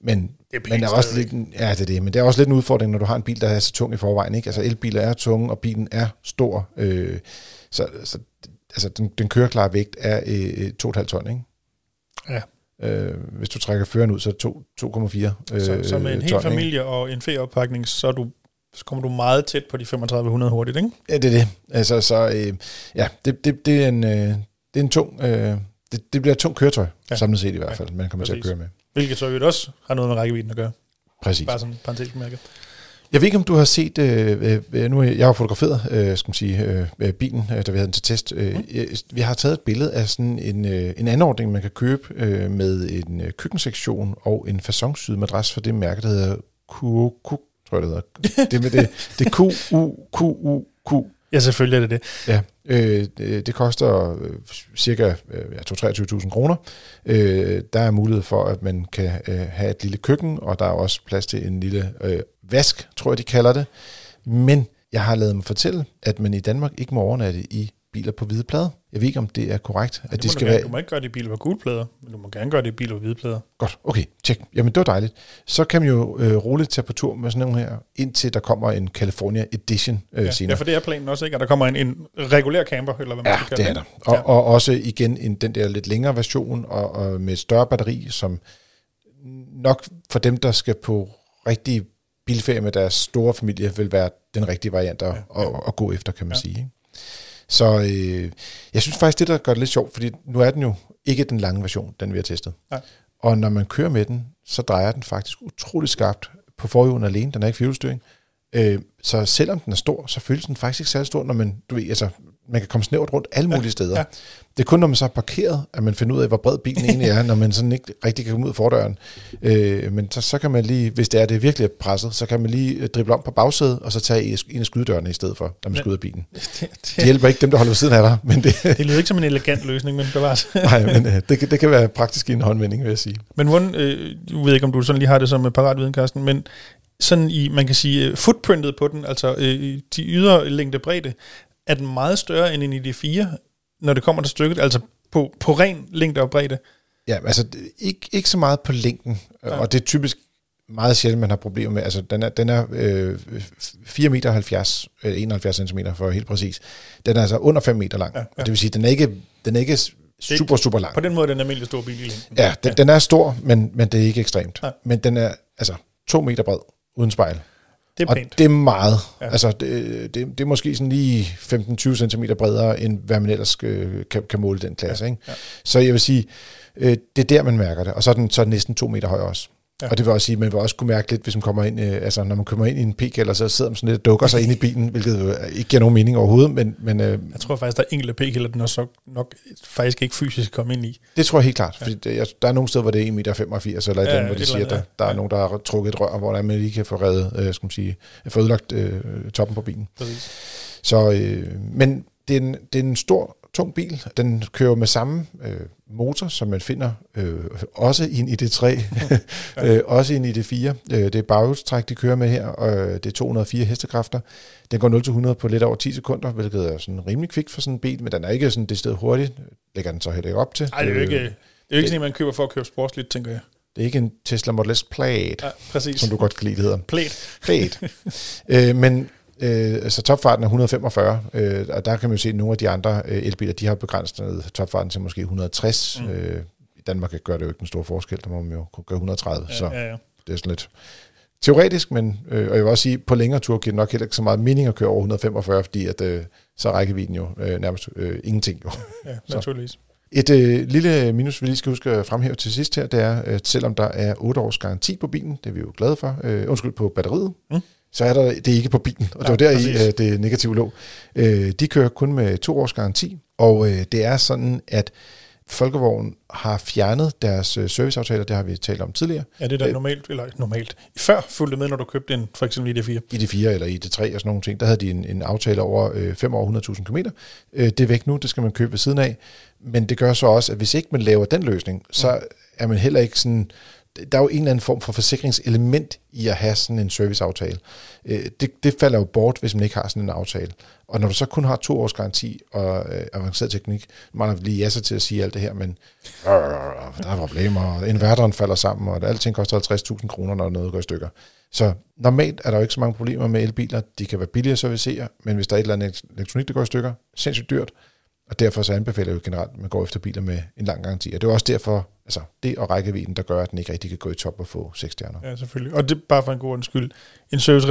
Men det er, men er også lidt, ja, det er det, men det er også lidt en udfordring, når du har en bil, der er så tung i forvejen. Ikke? Altså elbiler er tunge, og bilen er stor. Øh, så så altså, den, den køreklare vægt er øh, 2,5 ton, ikke? Ja. Øh, hvis du trækker føreren ud, så er det 2,4 øh, så, så med en hel familie og en ferieoppakning, så, er du, så kommer du meget tæt på de 3500 hurtigt, ikke? Ja, det er det. Altså, så, øh, ja, det, det, det, er en, øh, det er en tung... Øh, det, det bliver et tungt køretøj, ja. samlet set i hvert fald, ja, man kommer præcis. til at køre med. Hvilket så jo også har noget med rækkevidden at gøre. Præcis. Bare sådan parentesmærke. Jeg ved ikke, om du har set, øh, øh, nu jeg har fotograferet, øh, skal man sige, øh, bilen, øh, da vi havde den til test. Øh, mm. Vi har taget et billede af sådan en, øh, en anordning, man kan købe øh, med en øh, køkkensektion og en fasonsyd madras for det mærke, der hedder QQ, tror jeg det hedder. det med det, det Q, U, Q, U, Q. Ja, selvfølgelig er det det. Ja, øh, det, koster øh, cirka øh, ja, 23.000 kroner. Øh, der er mulighed for, at man kan øh, have et lille køkken, og der er også plads til en lille øh, vask, tror jeg, de kalder det. Men jeg har lavet mig fortælle, at man i Danmark ikke må overnatte i biler på hvide plader. Jeg ved ikke, om det er korrekt. Ja, at det skal du, være... du må ikke gøre det i biler på gule plader, men du må gerne gøre det i biler på hvide plader. Godt, okay, tjek. Jamen, det var dejligt. Så kan man jo øh, roligt tage på tur med sådan nogle her, indtil der kommer en California Edition øh, ja, senere. Ja, for det er planen også, ikke? At der kommer en, en regulær camper, eller hvad man ja, skal kalde det. er der. Og, ja. og også igen en, den der lidt længere version, og, og med et større batteri, som nok for dem, der skal på rigtig bilferie med deres store familie, vil være den rigtige variant at, ja, ja. At, at gå efter, kan man ja. sige. Ikke? Så øh, jeg synes faktisk, det der gør det lidt sjovt, fordi nu er den jo ikke den lange version, den vi har testet. Nej. Og når man kører med den, så drejer den faktisk utrolig skarpt på forhjulen alene. Den er ikke fjolstyring. Øh, så selvom den er stor, så føles den faktisk ikke særlig stor, når man, du ved, altså, man kan komme snævert rundt alle mulige ja, steder. Ja. Det er kun, når man så er parkeret, at man finder ud af, hvor bred bilen egentlig er, når man sådan ikke rigtig kan komme ud af fordøren. Øh, men så, så kan man lige, hvis det er det virkelig er presset, så kan man lige øh, drible om på bagsædet, og så tage en af skydedørene i stedet for, når man skal ud af bilen. Det, det, det hjælper ikke dem, der holder ved siden af dig. Men det, det lyder ikke som en elegant løsning, men bevares. Nej, men øh, det, det kan være praktisk i en håndvending, vil jeg sige. Men hvordan, øh, jeg ved ikke, om du sådan lige har det som paratviden, Carsten, men sådan i, man kan sige, øh, footprintet på den, altså øh, de ydre længde bredde, er den meget større end en ID4, når det kommer til stykket, altså på, på ren længde og bredde? Ja, altså ikke, ikke så meget på længden, ja. og det er typisk meget sjældent, man har problemer med. Altså, den er, den er øh, 4 meter 70, øh, 71 cm for helt præcis. Den er altså under 5 meter lang. Ja, ja. Det vil sige, den er ikke, den er ikke super, super lang. På den måde den er den almindelig stor bil. Ja, den, ja. den er stor, men, men det er ikke ekstremt. Ja. Men den er altså 2 meter bred, uden spejl. Det er pænt. Og det er meget. Ja. Altså, det, det, det er måske sådan lige 15-20 cm bredere, end hvad man ellers øh, kan, kan måle den klasse. Ja. Ikke? Ja. Så jeg vil sige, øh, det er der, man mærker det. Og så er den, så er den næsten to meter høj også. Ja. Og det vil også sige, at man vil også kunne mærke lidt, hvis man kommer ind, øh, altså når man kommer ind i en pik, eller så sidder man sådan lidt og dukker sig ind i bilen, hvilket jo ikke giver nogen mening overhovedet. Men, men, øh, jeg tror faktisk, der er enkelte pik, eller den så nok faktisk ikke fysisk komme ind i. Det tror jeg helt klart, ja. fordi det, der er nogle steder, hvor det er 1,85 meter, eller ja, den, hvor de siger, at der, der ja. er nogen, der har trukket et rør, hvor man lige kan få reddet, øh, skal man sige, få ødelagt øh, toppen på bilen. Præcis. Så, øh, men det er, en, det er en stor tung bil. Den kører med samme øh, motor, som man finder øh, også i en ID3, øh, også i en ID4. Øh, det er baghjulstræk, de kører med her, og øh, det er 204 hestekræfter. Den går 0-100 på lidt over 10 sekunder, hvilket er sådan rimelig kvikt for sådan en bil, men den er ikke sådan det sted hurtigt. Lægger den så heller ikke op til. Nej, det er jo ikke, det er jo ikke sådan, man køber for at købe sportsligt, tænker jeg. Det er ikke en Tesla Model S Plaid, ja, præcis. som du godt kan lide, det hedder. Plaid. Plaid. øh, men Øh, altså topfarten er 145, øh, og der kan man jo se, at nogle af de andre øh, elbiler, de har begrænset topfarten til måske 160. Mm. Øh, I Danmark gør det jo ikke en stor forskel, der må man jo kunne gøre 130, ja, så ja, ja. det er sådan lidt teoretisk, men øh, og jeg vil også sige, på længere tur giver det nok heller ikke så meget mening at køre over 145, fordi at, øh, så er rækkevidden jo øh, nærmest øh, ingenting. Jo. Ja, naturligvis. Et øh, lille minus, vi lige skal huske at fremhæve til sidst her, det er, at selvom der er 8 års garanti på bilen, det er vi jo glade for, øh, undskyld, på batteriet, mm så er der det er ikke på bilen, og det var der i øh, det negative lå. Øh, de kører kun med to års garanti, og øh, det er sådan, at Folkevogn har fjernet deres serviceaftaler, det har vi talt om tidligere. Ja, det er da normalt, eller normalt. Før fulgte med, når du købte en, for eksempel ID4. ID4 eller ID3 og sådan nogle ting, der havde de en, en aftale over øh, 5 år 100.000 km. Øh, det er væk nu, det skal man købe ved siden af. Men det gør så også, at hvis ikke man laver den løsning, så mm. er man heller ikke sådan der er jo en eller anden form for forsikringselement i at have sådan en serviceaftale. Øh, det, det falder jo bort, hvis man ikke har sådan en aftale. Og når du så kun har to års garanti og øh, avanceret teknik, man har lige jasser til at sige alt det her, men øh, øh, øh, øh, der er problemer, og inverteren falder sammen, og alting koster 50.000 kroner, når noget går i stykker. Så normalt er der jo ikke så mange problemer med elbiler. De kan være billige at servicere, men hvis der er et eller andet elektronik, der går i stykker, sindssygt dyrt, og derfor så anbefaler jeg jo generelt, at man går efter biler med en lang garanti. Og det er også derfor, altså det og rækkevidden, der gør, at den ikke rigtig kan gå i top og få seks stjerner. Ja, selvfølgelig. Og det er bare for en god undskyld. En service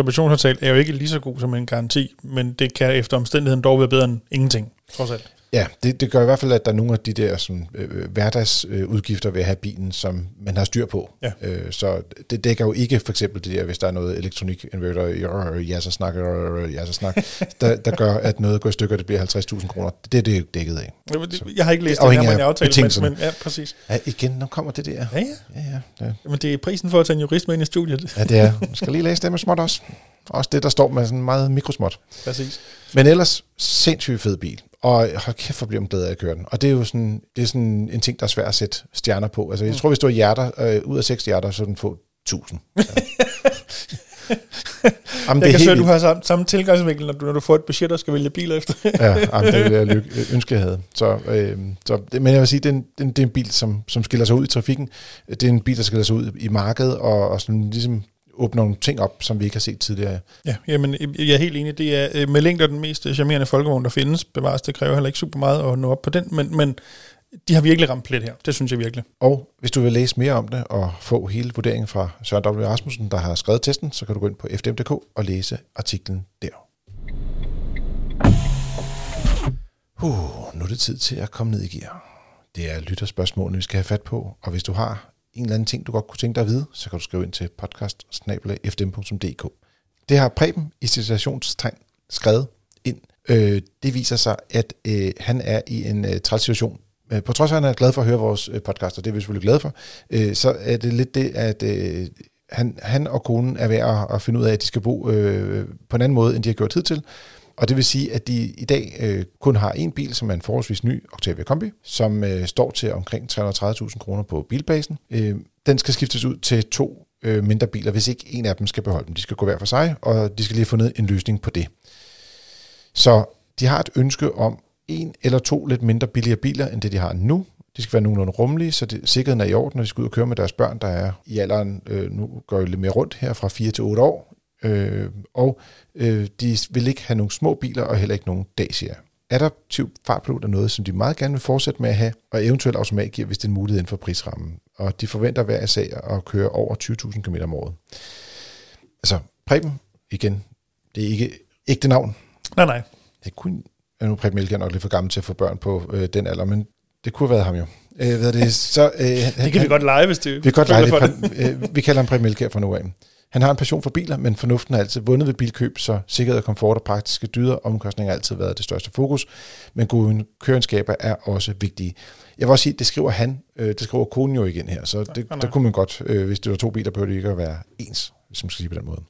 er jo ikke lige så god som en garanti, men det kan efter omstændigheden dog være bedre end ingenting, trods alt. Ja, det, det gør i hvert fald, at der er nogle af de der sådan, øh, hverdagsudgifter ved at have bilen, som man har styr på. Ja. Øh, så det dækker jo ikke for eksempel det der, hvis der er noget elektronik inverter, ja, så snakker, ja, så snak, der, der gør, at noget går i stykker, det bliver 50.000 kroner. Det er det dækket af. Så, jeg har ikke læst det, det her med en aftale, men, men, ja, præcis. Ja, igen, nu kommer det der. Ja, ja. ja, ja, ja. Men det er prisen for at tage en jurist med ind i studiet. Ja, det er. Man skal lige læse det med småt også. Også det, der står med sådan meget mikrosmåt. Præcis. Men ellers, sindssygt fed bil. Og hold kæft, hvor bliver man glad af at køre den. Og det er jo sådan, det er sådan en ting, der er svært at sætte stjerner på. Altså, jeg mm. tror, hvis du har hjerter, øh, ud af seks hjerter, så den få 1000. Ja. Jamen, jeg kan at du har samme, samme tilgangsvinkel, når du, når du får et budget, der skal vælge biler efter. ja, jamen, det er jeg ønske, jeg havde. Så, øh, så, men jeg vil sige, det er, en, det er en bil, som, som skiller sig ud i trafikken. Det er en bil, der skiller sig ud i markedet, og, og sådan, ligesom åbner nogle ting op, som vi ikke har set tidligere. Ja, jamen, jeg er helt enig. Det er øh, med længder den mest charmerende folkevogn, der findes. Bevares, det kræver heller ikke super meget at nå op på den, men, men de har virkelig ramt plet her. Det synes jeg virkelig. Og hvis du vil læse mere om det og få hele vurderingen fra Søren W. Rasmussen, der har skrevet testen, så kan du gå ind på fdm.dk og læse artiklen der. Uh, nu er det tid til at komme ned i gear. Det er lytterspørgsmålene, vi skal have fat på, og hvis du har en eller anden ting, du godt kunne tænke dig at vide, så kan du skrive ind til podcast Det har Preben i situationstegn skrevet ind. Øh, det viser sig, at øh, han er i en øh, træls situation. Øh, på trods af, at han er glad for at høre vores øh, podcast, og det er vi selvfølgelig glade for, øh, så er det lidt det, at øh, han, han og konen er ved at, at finde ud af, at de skal bo øh, på en anden måde, end de har gjort hidtil. til. Og det vil sige, at de i dag øh, kun har en bil, som er en forholdsvis ny Octavia Kombi, som øh, står til omkring 330.000 kroner på bilbasen. Øh, den skal skiftes ud til to øh, mindre biler, hvis ikke en af dem skal beholde dem. De skal gå hver for sig, og de skal lige have fundet en løsning på det. Så de har et ønske om en eller to lidt mindre billigere biler, end det de har nu. De skal være nogenlunde rummelige, så det, sikkerheden er i orden, når de skal ud og køre med deres børn, der er i alderen, øh, nu går jeg lidt mere rundt her, fra 4 til 8 år. Øh, og øh, de vil ikke have nogle små biler, og heller ikke nogen Dacia. Adaptiv fartpilot er noget, som de meget gerne vil fortsætte med at have, og eventuelt automatgear, hvis det er en mulighed inden for prisrammen. Og de forventer hver sag at køre over 20.000 km om året. Altså, Preben, igen, det er ikke ægte navn. Nej, nej. Det kunne, nu Preben Elke er nok lidt for gammel til at få børn på øh, den alder, men det kunne have været ham jo. Øh, ved det, så, øh, det kan han, vi godt lege, hvis det Vi kan godt lege det. Øh, vi kalder ham Preben Elke fra nu af. Han har en passion for biler, men fornuften har altid vundet ved bilkøb, så sikkerhed og komfort og praktiske dyder og omkostninger har altid været det største fokus. Men gode køreskaber er også vigtige. Jeg vil også sige, det skriver han, øh, det skriver konen jo igen her, så det, der kunne man godt, øh, hvis det var to biler, burde det ikke at være ens, hvis man skal sige på den måde.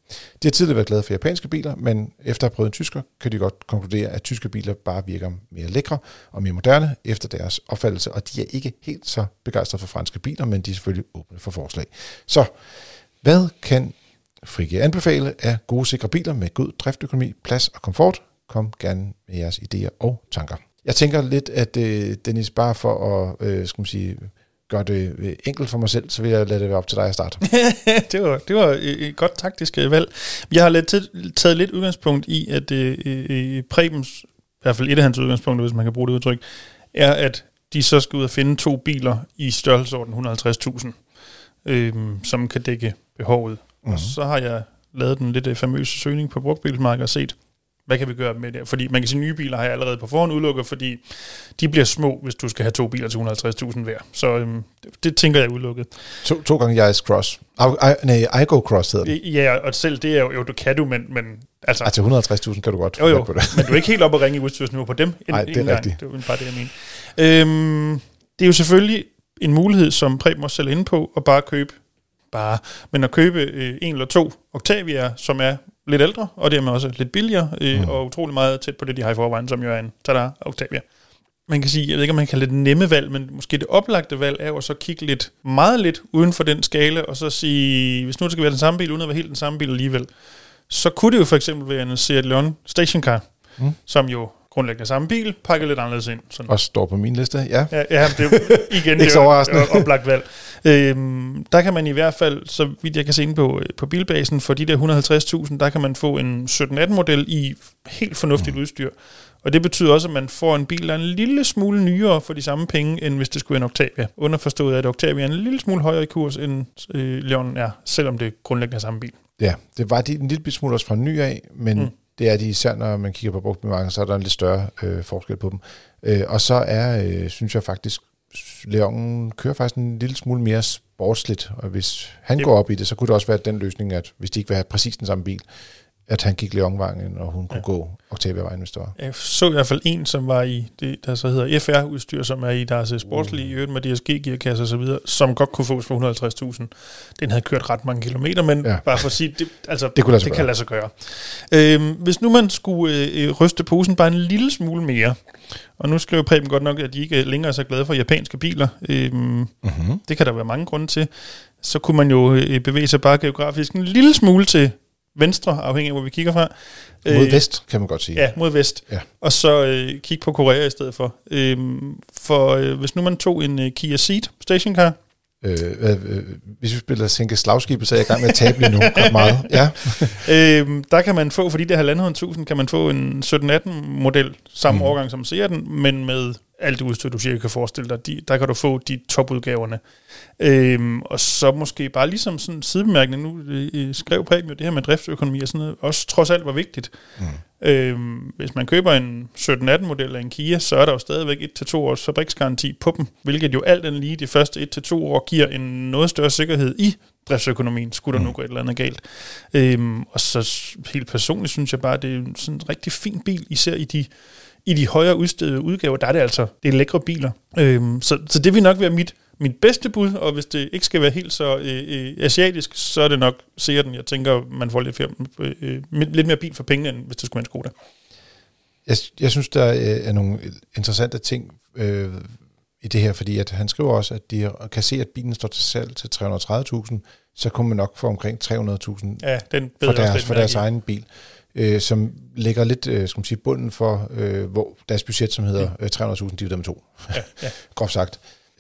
De har tidligere været glade for japanske biler, men efter at have prøvet en tysker, kan de godt konkludere, at tyske biler bare virker mere lækre og mere moderne efter deres opfattelse, og de er ikke helt så begejstrede for franske biler, men de er selvfølgelig åbne for forslag. Så hvad kan Frigge anbefale af gode sikre biler med god driftøkonomi, plads og komfort? Kom gerne med jeres idéer og tanker. Jeg tænker lidt, at øh, Dennis, bare for at øh, skal man sige, gøre det øh, enkelt for mig selv, så vil jeg lade det være op til dig at starte. det, var, det var øh, et godt taktisk øh, valg. Jeg har lidt taget lidt udgangspunkt i, at øh, Prebens, i hvert fald et af hans udgangspunkter, hvis man kan bruge det udtryk, er, at de så skal ud og finde to biler i størrelsesorden 150.000, øh, som kan dække behovet. Mm-hmm. Og mhm. så har jeg lavet den lidt famøse søgning på brugtbilsmarkedet og set, hvad kan vi gøre med det? Fordi man kan sige, nye biler har jeg allerede på forhånd udelukket, fordi de bliver små, hvis du skal have to biler til 150.000 hver. Så øhm, det, det tænker jeg er udelukket. To, to gange Yaris Cross. I, I, nej, I Go Cross hedder den. Ja, og selv det er jo, jo du kan du, men... men altså, altså 150.000 kan du godt jo, jo, på det. men du er ikke helt oppe at ringe i udstyrsniveau på dem. Nej, det er gang. rigtigt. Det er bare det, jeg mener. Øhm, det er jo selvfølgelig en mulighed, som Preben også selv inde på, at bare købe bare, men at købe øh, en eller to Octavia, som er lidt ældre, og dermed også lidt billigere, øh, mm. og utrolig meget tæt på det, de har i forvejen, som jo er en tada Octavia. Man kan sige, jeg ved ikke, om man kan det nemme valg, men måske det oplagte valg er jo at så kigge lidt, meget lidt uden for den skala, og så sige, hvis nu det skal være den samme bil, uden at være helt den samme bil alligevel, så kunne det jo for eksempel være en Seat Leon Stationcar, mm. som jo grundlæggende samme bil, pakket lidt anderledes ind. Sådan. Og står på min liste, ja. Ja, ja det er igen det er oplagt valg. Øhm, der kan man i hvert fald, så vidt jeg kan se ind på, øh, på bilbasen, for de der 150.000, der kan man få en 17-18-model i helt fornuftigt mm. udstyr. Og det betyder også, at man får en bil, der er en lille smule nyere for de samme penge, end hvis det skulle være en Octavia. Underforstået, at Octavia er en lille smule højere i kurs, end øh, Leon er, selvom det er grundlæggende samme bil. Ja, det var de en lille smule også fra ny af, men mm det er de især, når man kigger på brugtbilmarkedet, så er der en lidt større øh, forskel på dem. Øh, og så er, øh, synes jeg faktisk, Leon kører faktisk en lille smule mere sportsligt, og hvis han det. går op i det, så kunne det også være den løsning, at hvis de ikke vil have præcis den samme bil, at han gik Leonvejen, og hun kunne ja. gå Octavia-vejen, hvis det var. Jeg så i hvert fald en, som var i det, der så hedder FR-udstyr, som er i deres sportslige, uh. med DSG-gearkasse og så videre, som godt kunne fås for 150.000. Den havde kørt ret mange kilometer, men ja. bare for at sige, det, altså, det, kunne det kan lade sig gøre. Øhm, hvis nu man skulle øh, ryste posen bare en lille smule mere, og nu skriver Preben godt nok, at de ikke længere er så glade for japanske biler. Øhm, mm-hmm. Det kan der være mange grunde til. Så kunne man jo øh, bevæge sig bare geografisk en lille smule til venstre, afhængig af, hvor vi kigger fra. Mod øh, vest, kan man godt sige. Ja, mod vest. Ja. Og så øh, kigge på Korea i stedet for. Øhm, for øh, hvis nu man tog en øh, Kia Ceed stationcar, Øh, øh, hvis vi spiller sænke slagskibet, så er jeg i gang med at tabe lige nu ret meget. Ja. øhm, der kan man få, fordi det er 1.500, kan man få en 17-18 model, samme mm. årgang som ser den, men med alt det udstyr, du cirka kan forestille dig, de, der kan du få de topudgaverne. Øhm, og så måske bare ligesom sådan sidebemærkning, nu øh, skrev Preben jo det her med driftsøkonomi og sådan noget, også trods alt var vigtigt. Mm. Øhm, hvis man køber en 17-18 model af en Kia, så er der jo stadigvæk 1-2 års fabriksgaranti på dem, hvilket jo alt den lige de første 1-2 år giver en noget større sikkerhed i driftsøkonomien, skulle der mm. nu gå et eller andet galt. Øhm, og så helt personligt synes jeg bare, det er sådan en rigtig fin bil, især i de i de højere udgaver, der er det altså, det er lækre biler. Øhm, så, så det vil nok være mit, mit bedste bud, og hvis det ikke skal være helt så øh, øh, asiatisk, så er det nok den. Jeg tænker, man får lidt, øh, øh, lidt mere bil for pengene, end hvis det skulle være en Skoda. Jeg, jeg synes, der er nogle interessante ting øh, i det her, fordi at han skriver også, at de kan se, at bilen står til salg til 330.000, så kommer man nok få omkring 300.000 ja, den for deres, for deres egen bil øh, som lægger lidt øh, skal man sige, bunden for øh, hvor deres budget, som hedder øh, 300.000 divideret med to, ja, ja. groft sagt.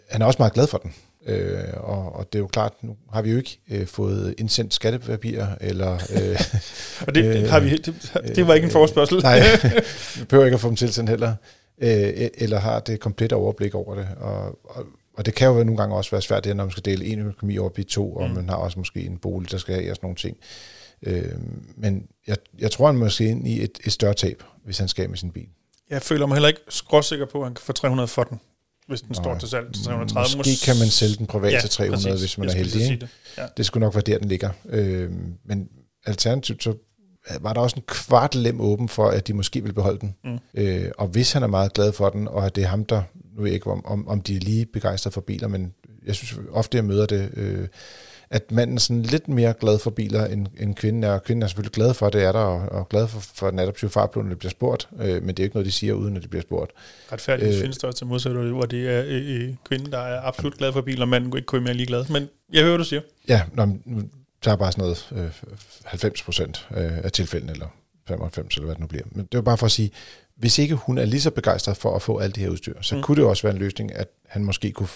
Han er også meget glad for den. Øh, og, og det er jo klart, nu har vi jo ikke øh, fået indsendt skattepapirer, eller... Øh, og det, øh, har vi, det, det var ikke en forspørgsel. nej, vi behøver ikke at få dem tilsendt heller. Øh, eller har det komplet overblik over det. Og, og, og det kan jo nogle gange også være svært, det, når man skal dele en økonomi over i to, og mm. man har også måske en bolig, der skal have og sådan nogle ting. Øh, men jeg, jeg tror, han måske ind i et, et større tab, hvis han skal med sin bil. Jeg føler mig heller ikke skråsikker på, at han kan få 300 for den. hvis den står til salg til 330. Måske kan man sælge den privat ja, til 300, præcis. hvis man er heldig. Ikke? Det. Ja. det skulle nok være der, den ligger. Øh, men alternativt så var der også en kvart lem åben for, at de måske vil beholde den. Mm. Øh, og hvis han er meget glad for den, og at det er ham, der, nu ved jeg ikke, om, om, om de er lige begejstrede for biler, men jeg synes ofte, jeg møder det, øh, at manden er sådan lidt mere glad for biler, end, end kvinden er. Og kvinden er selvfølgelig glad for, at det er der, og, og glad for, for den adaptive farplån, når det bliver spurgt. Øh, men det er ikke noget, de siger, uden at det bliver spurgt. Retfærdigt øh, findes der også til modsat, hvor det er øh, øh, kvinden, der er absolut glad for biler, og manden ikke kunne mere ligeglad. Men jeg hører, hvad du siger. Ja, når, nu tager bare sådan noget øh, 90 procent øh, af tilfældene, eller 95, eller hvad det nu bliver. Men det var bare for at sige, hvis ikke hun er lige så begejstret for at få alt det her udstyr, så mm. kunne det også være en løsning, at han måske kunne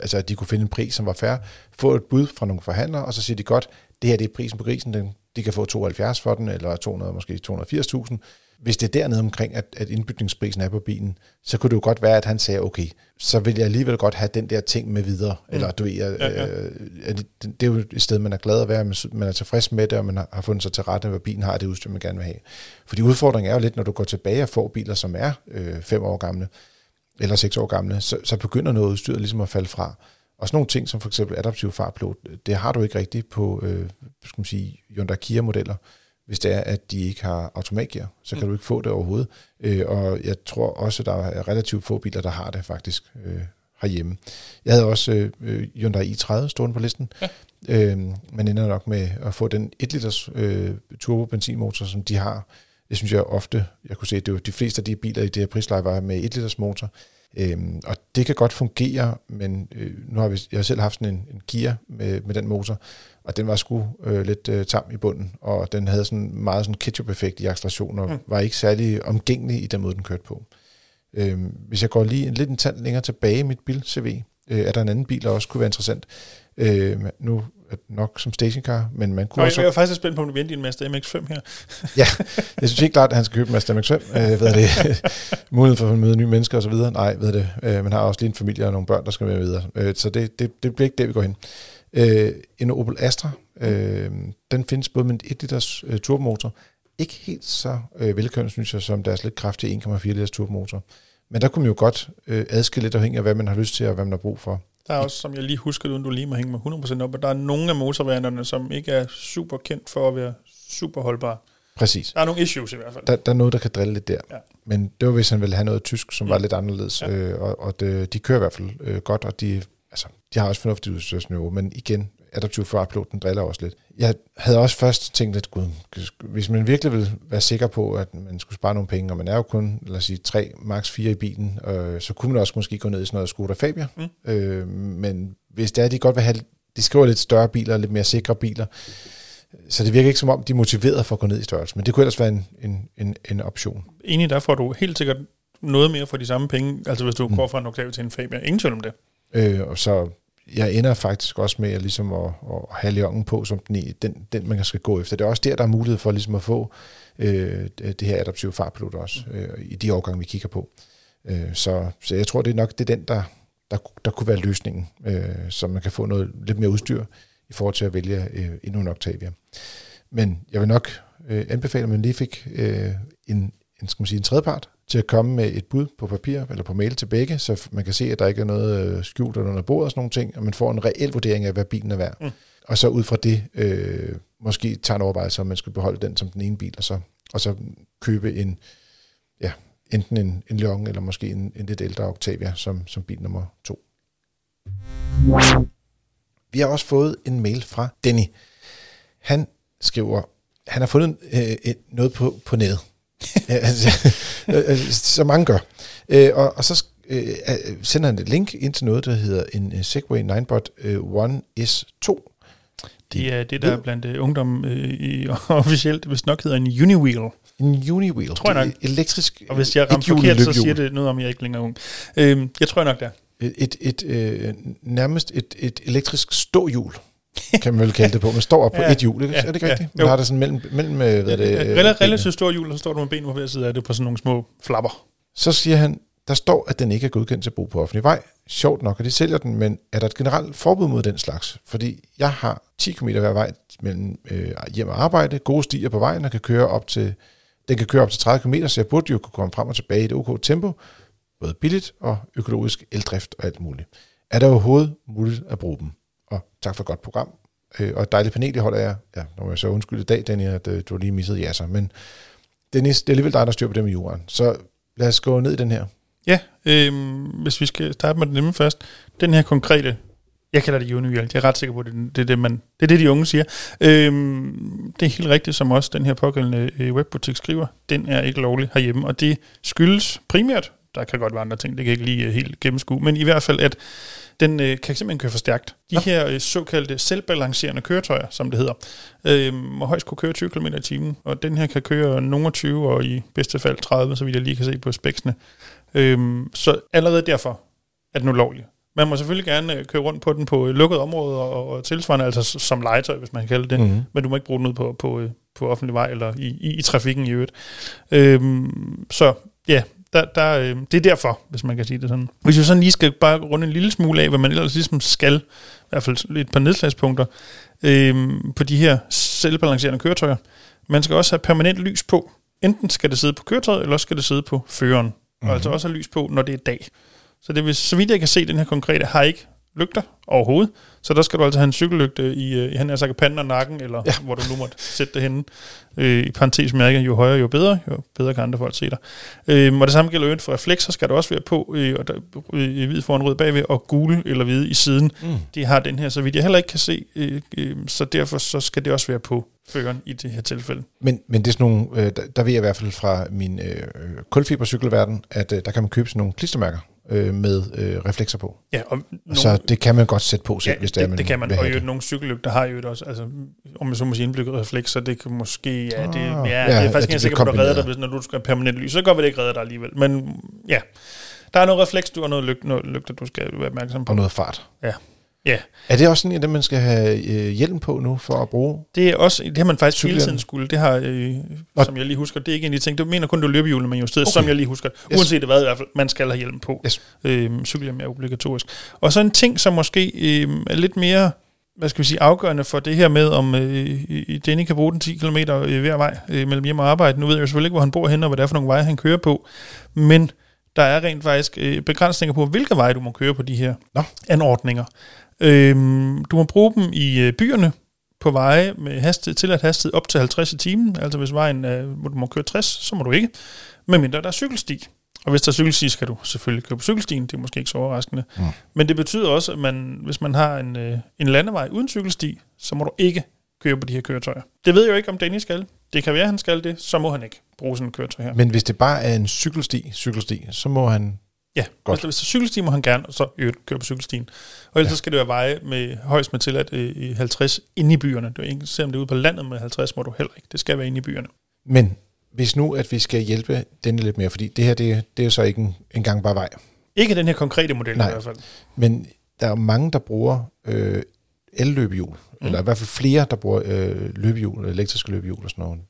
altså at de kunne finde en pris, som var fair, få et bud fra nogle forhandlere, og så siger de godt, det her det er prisen på grisen, den, de kan få 72 for den, eller 200, måske 280.000. Hvis det er dernede omkring, at, at indbytningsprisen er på bilen, så kunne det jo godt være, at han sagde, okay, så vil jeg alligevel godt have den der ting med videre. Mm. Eller du ved, ja, ja. Øh, det, det er jo et sted, man er glad at være, man er tilfreds med det, og man har, har fundet sig til rette, hvad bilen har det udstyr, man gerne vil have. Fordi udfordringen er jo lidt, når du går tilbage og får biler, som er øh, fem år gamle, eller seks år gamle, så, så begynder noget udstyr ligesom at falde fra. Og sådan nogle ting som for eksempel adaptiv farplot, det har du ikke rigtigt på øh, skal man sige, Hyundai Kia-modeller. Hvis det er, at de ikke har automatgear, så kan mm. du ikke få det overhovedet. Øh, og jeg tror også, at der er relativt få biler, der har det faktisk øh, herhjemme. Jeg havde også øh, Hyundai i30 stående på listen, ja. øh, men ender nok med at få den 1 liters øh, turbo benzinmotor, som de har, det synes jeg ofte, jeg kunne se, at det var de fleste af de biler i det her prisleje var med 1 liters motor. Øhm, og det kan godt fungere, men øh, nu har vi, jeg har selv haft sådan en, en Kia med, med den motor, og den var sgu øh, lidt øh, tam i bunden, og den havde sådan meget sådan ketchup-effekt i acceleration, og mm. var ikke særlig omgængelig i den måde, den kørte på. Øhm, hvis jeg går lige en lidt en tand længere tilbage i mit bil-CV, øh, er der en anden bil, der også kunne være interessant. Øh, nu nok som stationcar, men man kunne Nå, også... Jeg er faktisk spændt på, om du venter en Mazda MX-5 her. ja, jeg synes ikke klart, at han skal købe en Mazda MX-5. Øh, ved det, mulighed for at møde nye mennesker osv. Nej, ved det. Øh, man har også lige en familie og nogle børn, der skal være videre. Øh, så det, det, det bliver ikke der, vi går hen. Øh, en Opel Astra, øh, den findes både med en 1 liters øh, turbomotor, ikke helt så øh, velkørende, synes jeg, som deres lidt kraftige 1,4 liters turbomotor. Men der kunne man jo godt øh, adskille lidt afhængig af, hvad man har lyst til, og hvad man har brug for. Der er også, som jeg lige husker, uden du lige må hænge med 100% op, at der er nogle af motorvarianterne, som ikke er super kendt for at være super holdbare. Præcis. Der er nogle issues i hvert fald. Der, der er noget, der kan drille lidt der. Ja. Men det var, hvis han ville have noget tysk, som ja. var lidt anderledes. Ja. Øh, og og det, de kører i hvert fald øh, godt, og de, altså, de har også fornuftigt udstyrsniveau. Men igen, adaptiv fartplot, den driller også lidt. Jeg havde også først tænkt lidt, gud, hvis man virkelig vil være sikker på, at man skulle spare nogle penge, og man er jo kun, lad os sige, tre, max fire i bilen, øh, så kunne man også måske gå ned i sådan noget Skoda Fabia. Mm. Øh, men hvis det er, de godt vil have, de skriver lidt større biler, lidt mere sikre biler, så det virker ikke som om, de er motiveret for at gå ned i størrelse, men det kunne ellers være en, en, en, en option. Enig, der får du helt sikkert noget mere for de samme penge, altså hvis du mm. går fra en Octavia til en Fabia. Ingen tvivl om det. Øh, og så jeg ender faktisk også med at, ligesom at, at have Leonen på som den, den, den, man skal gå efter. Det er også der, der er mulighed for ligesom at få øh, det her adaptive farpilot også, øh, i de årgange, vi kigger på. Øh, så, så jeg tror, det er nok det er den, der, der, der kunne være løsningen, øh, så man kan få noget lidt mere udstyr i forhold til at vælge øh, endnu en Octavia. Men jeg vil nok øh, anbefale, at man lige fik øh, en, en, skal man sige, en tredjepart til at komme med et bud på papir eller på mail til begge, så man kan se, at der ikke er noget øh, skjult under bordet og sådan nogle ting, og man får en reel vurdering af, hvad bilen er værd. Mm. Og så ud fra det øh, måske tager en overvejelse, om man skal beholde den som den ene bil, og så, og så købe en, ja, enten en, en Leon eller måske en, en lidt ældre Octavia som, som bil nummer to. Vi har også fået en mail fra Denny. Han skriver, han har fundet øh, noget på, på nettet. Altså, øh, øh, så mange gør. Øh, og, og så sender han et link ind til noget, der hedder en Segway Ninebot One S2. Det er det, der er blandt ungdom i, officielt, hvis nok hedder en Uniwheel. En Uniwheel. Tror jeg nok. Elektrisk Og hvis jeg rammer forkert, så siger det noget om, at jeg ikke længere ung. Øhm, jeg tror nok, det er. Et, et, et, nærmest et, et elektrisk ståhjul kan man vel kalde det på. Man står op på ja, et hjul, ikke? Ja, er det ikke ja, rigtigt? Man jo. har det sådan mellem, mellem hvad er det, ja, relativt stort hjul, og så står du med benene på hver side af det på sådan nogle små flapper. Så siger han, der står, at den ikke er godkendt til brug på offentlig vej. Sjovt nok, at de sælger den, men er der et generelt forbud mod den slags? Fordi jeg har 10 km hver vej mellem øh, hjem og arbejde, gode stier på vejen, og kan køre op til, den kan køre op til 30 km, så jeg burde jo kunne komme frem og tilbage i et ok tempo. både billigt og økologisk eldrift og alt muligt. Er der overhovedet muligt at bruge dem? Og tak for et godt program. Øh, og et dejligt panel, det holder jeg. Ja, nu må jeg så undskylde i dag, Daniel, at øh, du lige misset jasser. Men Dennis, det er alligevel dig, der styrer på det med jorden. Så lad os gå ned i den her. Ja, øh, hvis vi skal starte med den nemme først. Den her konkrete jeg kalder det juniorhjælp. Jeg er ret sikker på, at det, det, er det, man, det er det, de unge siger. Øh, det er helt rigtigt, som også den her pågældende øh, webbutik skriver. Den er ikke lovlig herhjemme, og det skyldes primært, der kan godt være andre ting, det kan jeg ikke lige øh, helt gennemskue, men i hvert fald, at den øh, kan simpelthen køre for stærkt. De ja. her øh, såkaldte selvbalancerende køretøjer, som det hedder, øh, må højst kunne køre 20 km i timen, og den her kan køre nogle 20 og i bedste fald 30, så vidt jeg lige kan se på spæksene. Øh, så allerede derfor er den ulovlig. Man må selvfølgelig gerne øh, køre rundt på den på lukkede områder og, og tilsvarende, altså som legetøj, hvis man kan kalde det, mm-hmm. men du må ikke bruge den ud på, på, øh, på offentlig vej eller i, i, i trafikken i øvrigt. Øhm, så ja, der, der, øh, det er derfor, hvis man kan sige det sådan. Hvis vi sådan lige skal bare runde en lille smule af, hvad man ellers ligesom skal, i hvert fald et par nedslagspunkter, øh, på de her selvbalancerende køretøjer. Man skal også have permanent lys på. Enten skal det sidde på køretøjet, eller skal det sidde på føreren. Mm-hmm. Og altså også have lys på, når det er dag. Så det vil, så vidt jeg kan se, den her konkrete har ikke lygter overhovedet. Så der skal du altså have en cykellygte i, øh, i han sagt panden og nakken, eller ja. hvor du nu måtte sætte det henne. Øh, I parentes mærke, jo højere, jo bedre, jo bedre kan andre folk se dig. Øh, og det samme gælder øvrigt for reflekser, skal du også være på, øh, og der, øh, hvid foran rød bagved, og gule eller hvide i siden. Mm. De har den her, så vidt jeg heller ikke kan se, øh, øh, så derfor så skal det også være på føreren i det her tilfælde. Men, men det er sådan nogle, øh, der, der ved jeg i hvert fald fra min øh, kulfibercykelverden, at øh, der kan man købe sådan nogle klistermærker, øh, med øh, reflekser på. Ja, og nogle, så det kan man godt sætte på selv, ja, hvis det, er, man det kan man. Og jo, nogle cykellygter har jo også, altså, om man så må sige indbygget reflekser, det kan måske, ja, det, ah, ja, ja, det er faktisk ikke sikker på, at du redder dig, hvis når du skal have permanent lys, så går vi det ikke redder dig alligevel. Men ja, der er noget refleks, du har noget, lyg, noget lygter, du skal være opmærksom på. Og noget fart. Ja. Ja. Er det også sådan, at man skal have øh, hjelm på nu for at bruge? Det er også, det har man faktisk hele tiden skulle. Det har, øh, som jeg lige husker, det er ikke en af de ting. Du mener kun, du løbehjulet, men justeret, okay. som jeg lige husker. Yes. Uanset hvad i hvert fald, man skal have hjelm på. Yes. Øh, cykelhjelm er obligatorisk. Og så en ting, som måske øh, er lidt mere hvad skal vi sige, afgørende for det her med, om øh, Danny kan bruge den 10 km øh, hver vej øh, mellem hjem og arbejde. Nu ved jeg jo selvfølgelig ikke, hvor han bor hen, og hvad det er for nogle veje, han kører på. Men der er rent faktisk øh, begrænsninger på, hvilke veje du må køre på de her Nå. anordninger. Øhm, du må bruge dem i øh, byerne på veje med hastighed, tilladt hastighed op til 50 i timen. Altså hvis vejen hvor du må køre 60, så må du ikke. Medmindre der er cykelsti. Og hvis der er cykelsti, skal du selvfølgelig køre på cykelstien. Det er måske ikke så overraskende. Mm. Men det betyder også, at man, hvis man har en, øh, en landevej uden cykelsti, så må du ikke køre på de her køretøjer. Det ved jeg jo ikke, om Danny skal. Det kan være, at han skal det. Så må han ikke bruge sådan en køretøj her. Men hvis det bare er en cykelsti, cykelsti så må han Ja, Godt. Altså, hvis der er cykelsti, må han gerne, så køre på cykelstien. Og ellers ja. så skal det være veje med højst med tilladt øh, i 50 inde i byerne. Det er ikke, selvom det er ude på landet med 50, må du heller ikke. Det skal være inde i byerne. Men hvis nu, at vi skal hjælpe denne lidt mere, fordi det her, det, det er jo så ikke en, en gang bare vej. Ikke den her konkrete model Nej, i hvert fald. Men der er mange, der bruger øh, el-løbehjul, mm. eller i hvert fald flere, der bruger øh, løbehjul, elektriske løbehjul og sådan nogle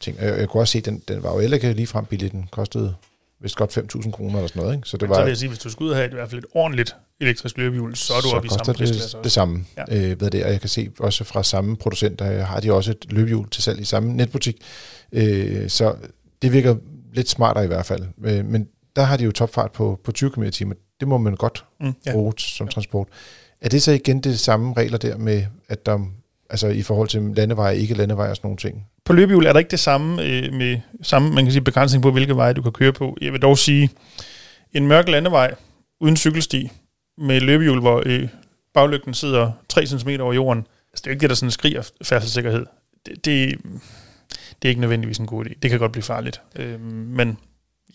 ting. Jeg, jeg kunne også se, den, den var jo heller ikke lige frem billig, den kostede vist godt 5.000 kroner eller sådan noget. Ikke? Så, det var, så vil jeg sige, hvis du skulle have et, i hvert fald et ordentligt elektrisk løbehjul, så er du oppe i samme det, det samme. Ja. Øh, hvad det er. Jeg kan se også fra samme producenter, har de også et løbehjul til salg i samme netbutik. Øh, så det virker lidt smartere i hvert fald. Øh, men der har de jo topfart på, på 20 km i timen. Det må man godt mm, ja. bruge som ja. transport. Er det så igen det samme regler der med, at der altså i forhold til landevej, ikke landevej og sådan nogle ting? På løbehjul er der ikke det samme øh, med samme man kan sige, begrænsning på, hvilke veje du kan køre på. Jeg vil dog sige, en mørk landevej uden cykelsti med løbehjul, hvor øh, baglygten sidder 3 cm over jorden, altså, det er jo ikke det, der sådan skriger færdselssikkerhed. Det, det, det er ikke nødvendigvis en god idé. Det kan godt blive farligt. Øh, men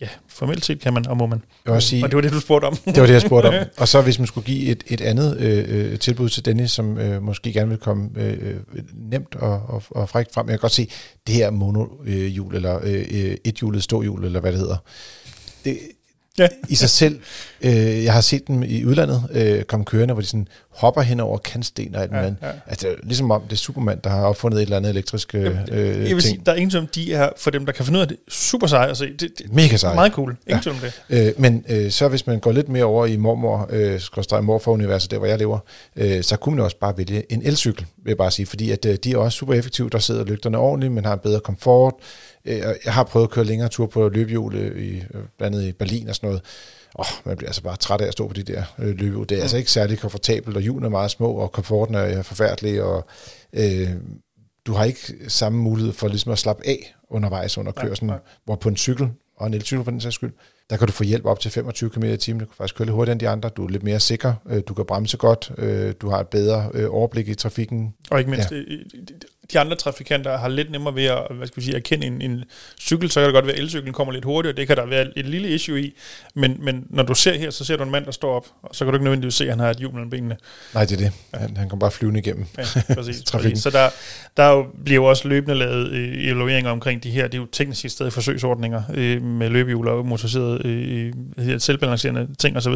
ja, formelt set kan man, og må man. Jeg også sige, og det var det, du spurgte om. det var det, jeg spurgte om. Og så hvis man skulle give et, et andet øh, øh tilbud til Dennis, som øh, måske gerne vil komme øh, øh, nemt og, og, og frækt frem. Jeg kan godt se, det her monohjul, eller øh, et hjulet ståhjul, eller hvad det hedder. Det, ja. i sig selv. Øh, jeg har set dem i udlandet øh, komme kørende, hvor de sådan hopper hen over kantsten og alt ja, ja. Altså, ligesom om det er Superman, der har opfundet et eller andet elektrisk øh, jeg vil ting. sige, der er ingen som de er, for dem, der kan finde ud af det, super seje at se. Det, det, Mega seje. Meget cool. Ingen ja. om det. Øh, men øh, så hvis man går lidt mere over i mormor, øh, morfar-universet, der hvor jeg lever, øh, så kunne man også bare vælge en elcykel, vil jeg bare sige, fordi at, øh, de er også super effektive, der sidder lygterne ordentligt, man har en bedre komfort, Øh, jeg har prøvet at køre længere tur på løbehjul i, blandt andet i Berlin og sådan noget. Åh, man bliver altså bare træt af at stå på de der øh, løbehjul. Det er mm. altså ikke særlig komfortabelt, og hjulene er meget små, og komforten er forfærdelig, og øh, du har ikke samme mulighed for ligesom at slappe af undervejs under kørselen, ja, ja. hvor på en cykel, og en elcykel for den sags skyld, der kan du få hjælp op til 25 km i timen. Du kan faktisk køre lidt hurtigere end de andre. Du er lidt mere sikker. Øh, du kan bremse godt. Øh, du har et bedre øh, overblik i trafikken. Og ikke mindst, ja de andre trafikanter har lidt nemmere ved at, hvad skal vi sige, at kende en, en cykel, så kan det godt være, at elcyklen kommer lidt hurtigere, det kan der være et lille issue i, men, men når du ser her, så ser du en mand, der står op, og så kan du ikke nødvendigvis se, at han har et hjul mellem benene. Nej, det er det. Han, han kommer bare flyvende igennem ja, præcis, trafikken. Så der, der bliver jo også løbende lavet evalueringer omkring de her, det er jo teknisk stadig forsøgsordninger øh, med løbehjul og motoriseret øh, selvbalancerende ting osv.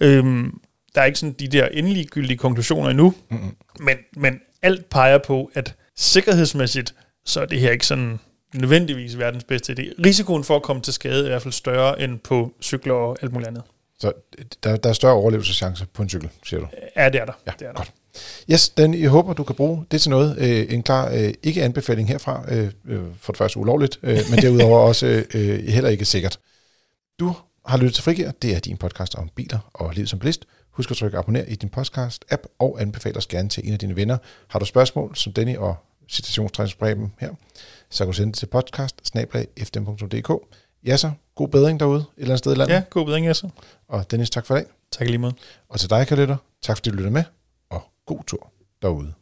Øhm, der er ikke sådan de der endelige gyldige konklusioner endnu, mm-hmm. men, men alt peger på, at sikkerhedsmæssigt, så er det her ikke sådan nødvendigvis verdens bedste idé. Risikoen for at komme til skade er i hvert fald større end på cykler og alt muligt andet. Så der, der er større overlevelseschance på en cykel, siger du? Ja, det er der. Ja, det er der. godt. Yes, den, jeg håber, du kan bruge det til noget. Øh, en klar øh, ikke-anbefaling herfra. Øh, øh, for det første ulovligt, øh, men derudover også øh, heller ikke sikkert. Du har lyttet til Frigir. Det er din podcast om biler og livet som bilist. Husk at trykke abonner i din podcast-app og anbefale os gerne til en af dine venner. Har du spørgsmål, som Danny og citationstræningsbreven her, så kan du sende det til podcast Ja så, god bedring derude et eller andet sted i landet. Ja, god bedring, ja så. Og Dennis, tak for i dag. Tak lige måde. Og til dig, Kalytter, tak fordi du lytter med, og god tur derude.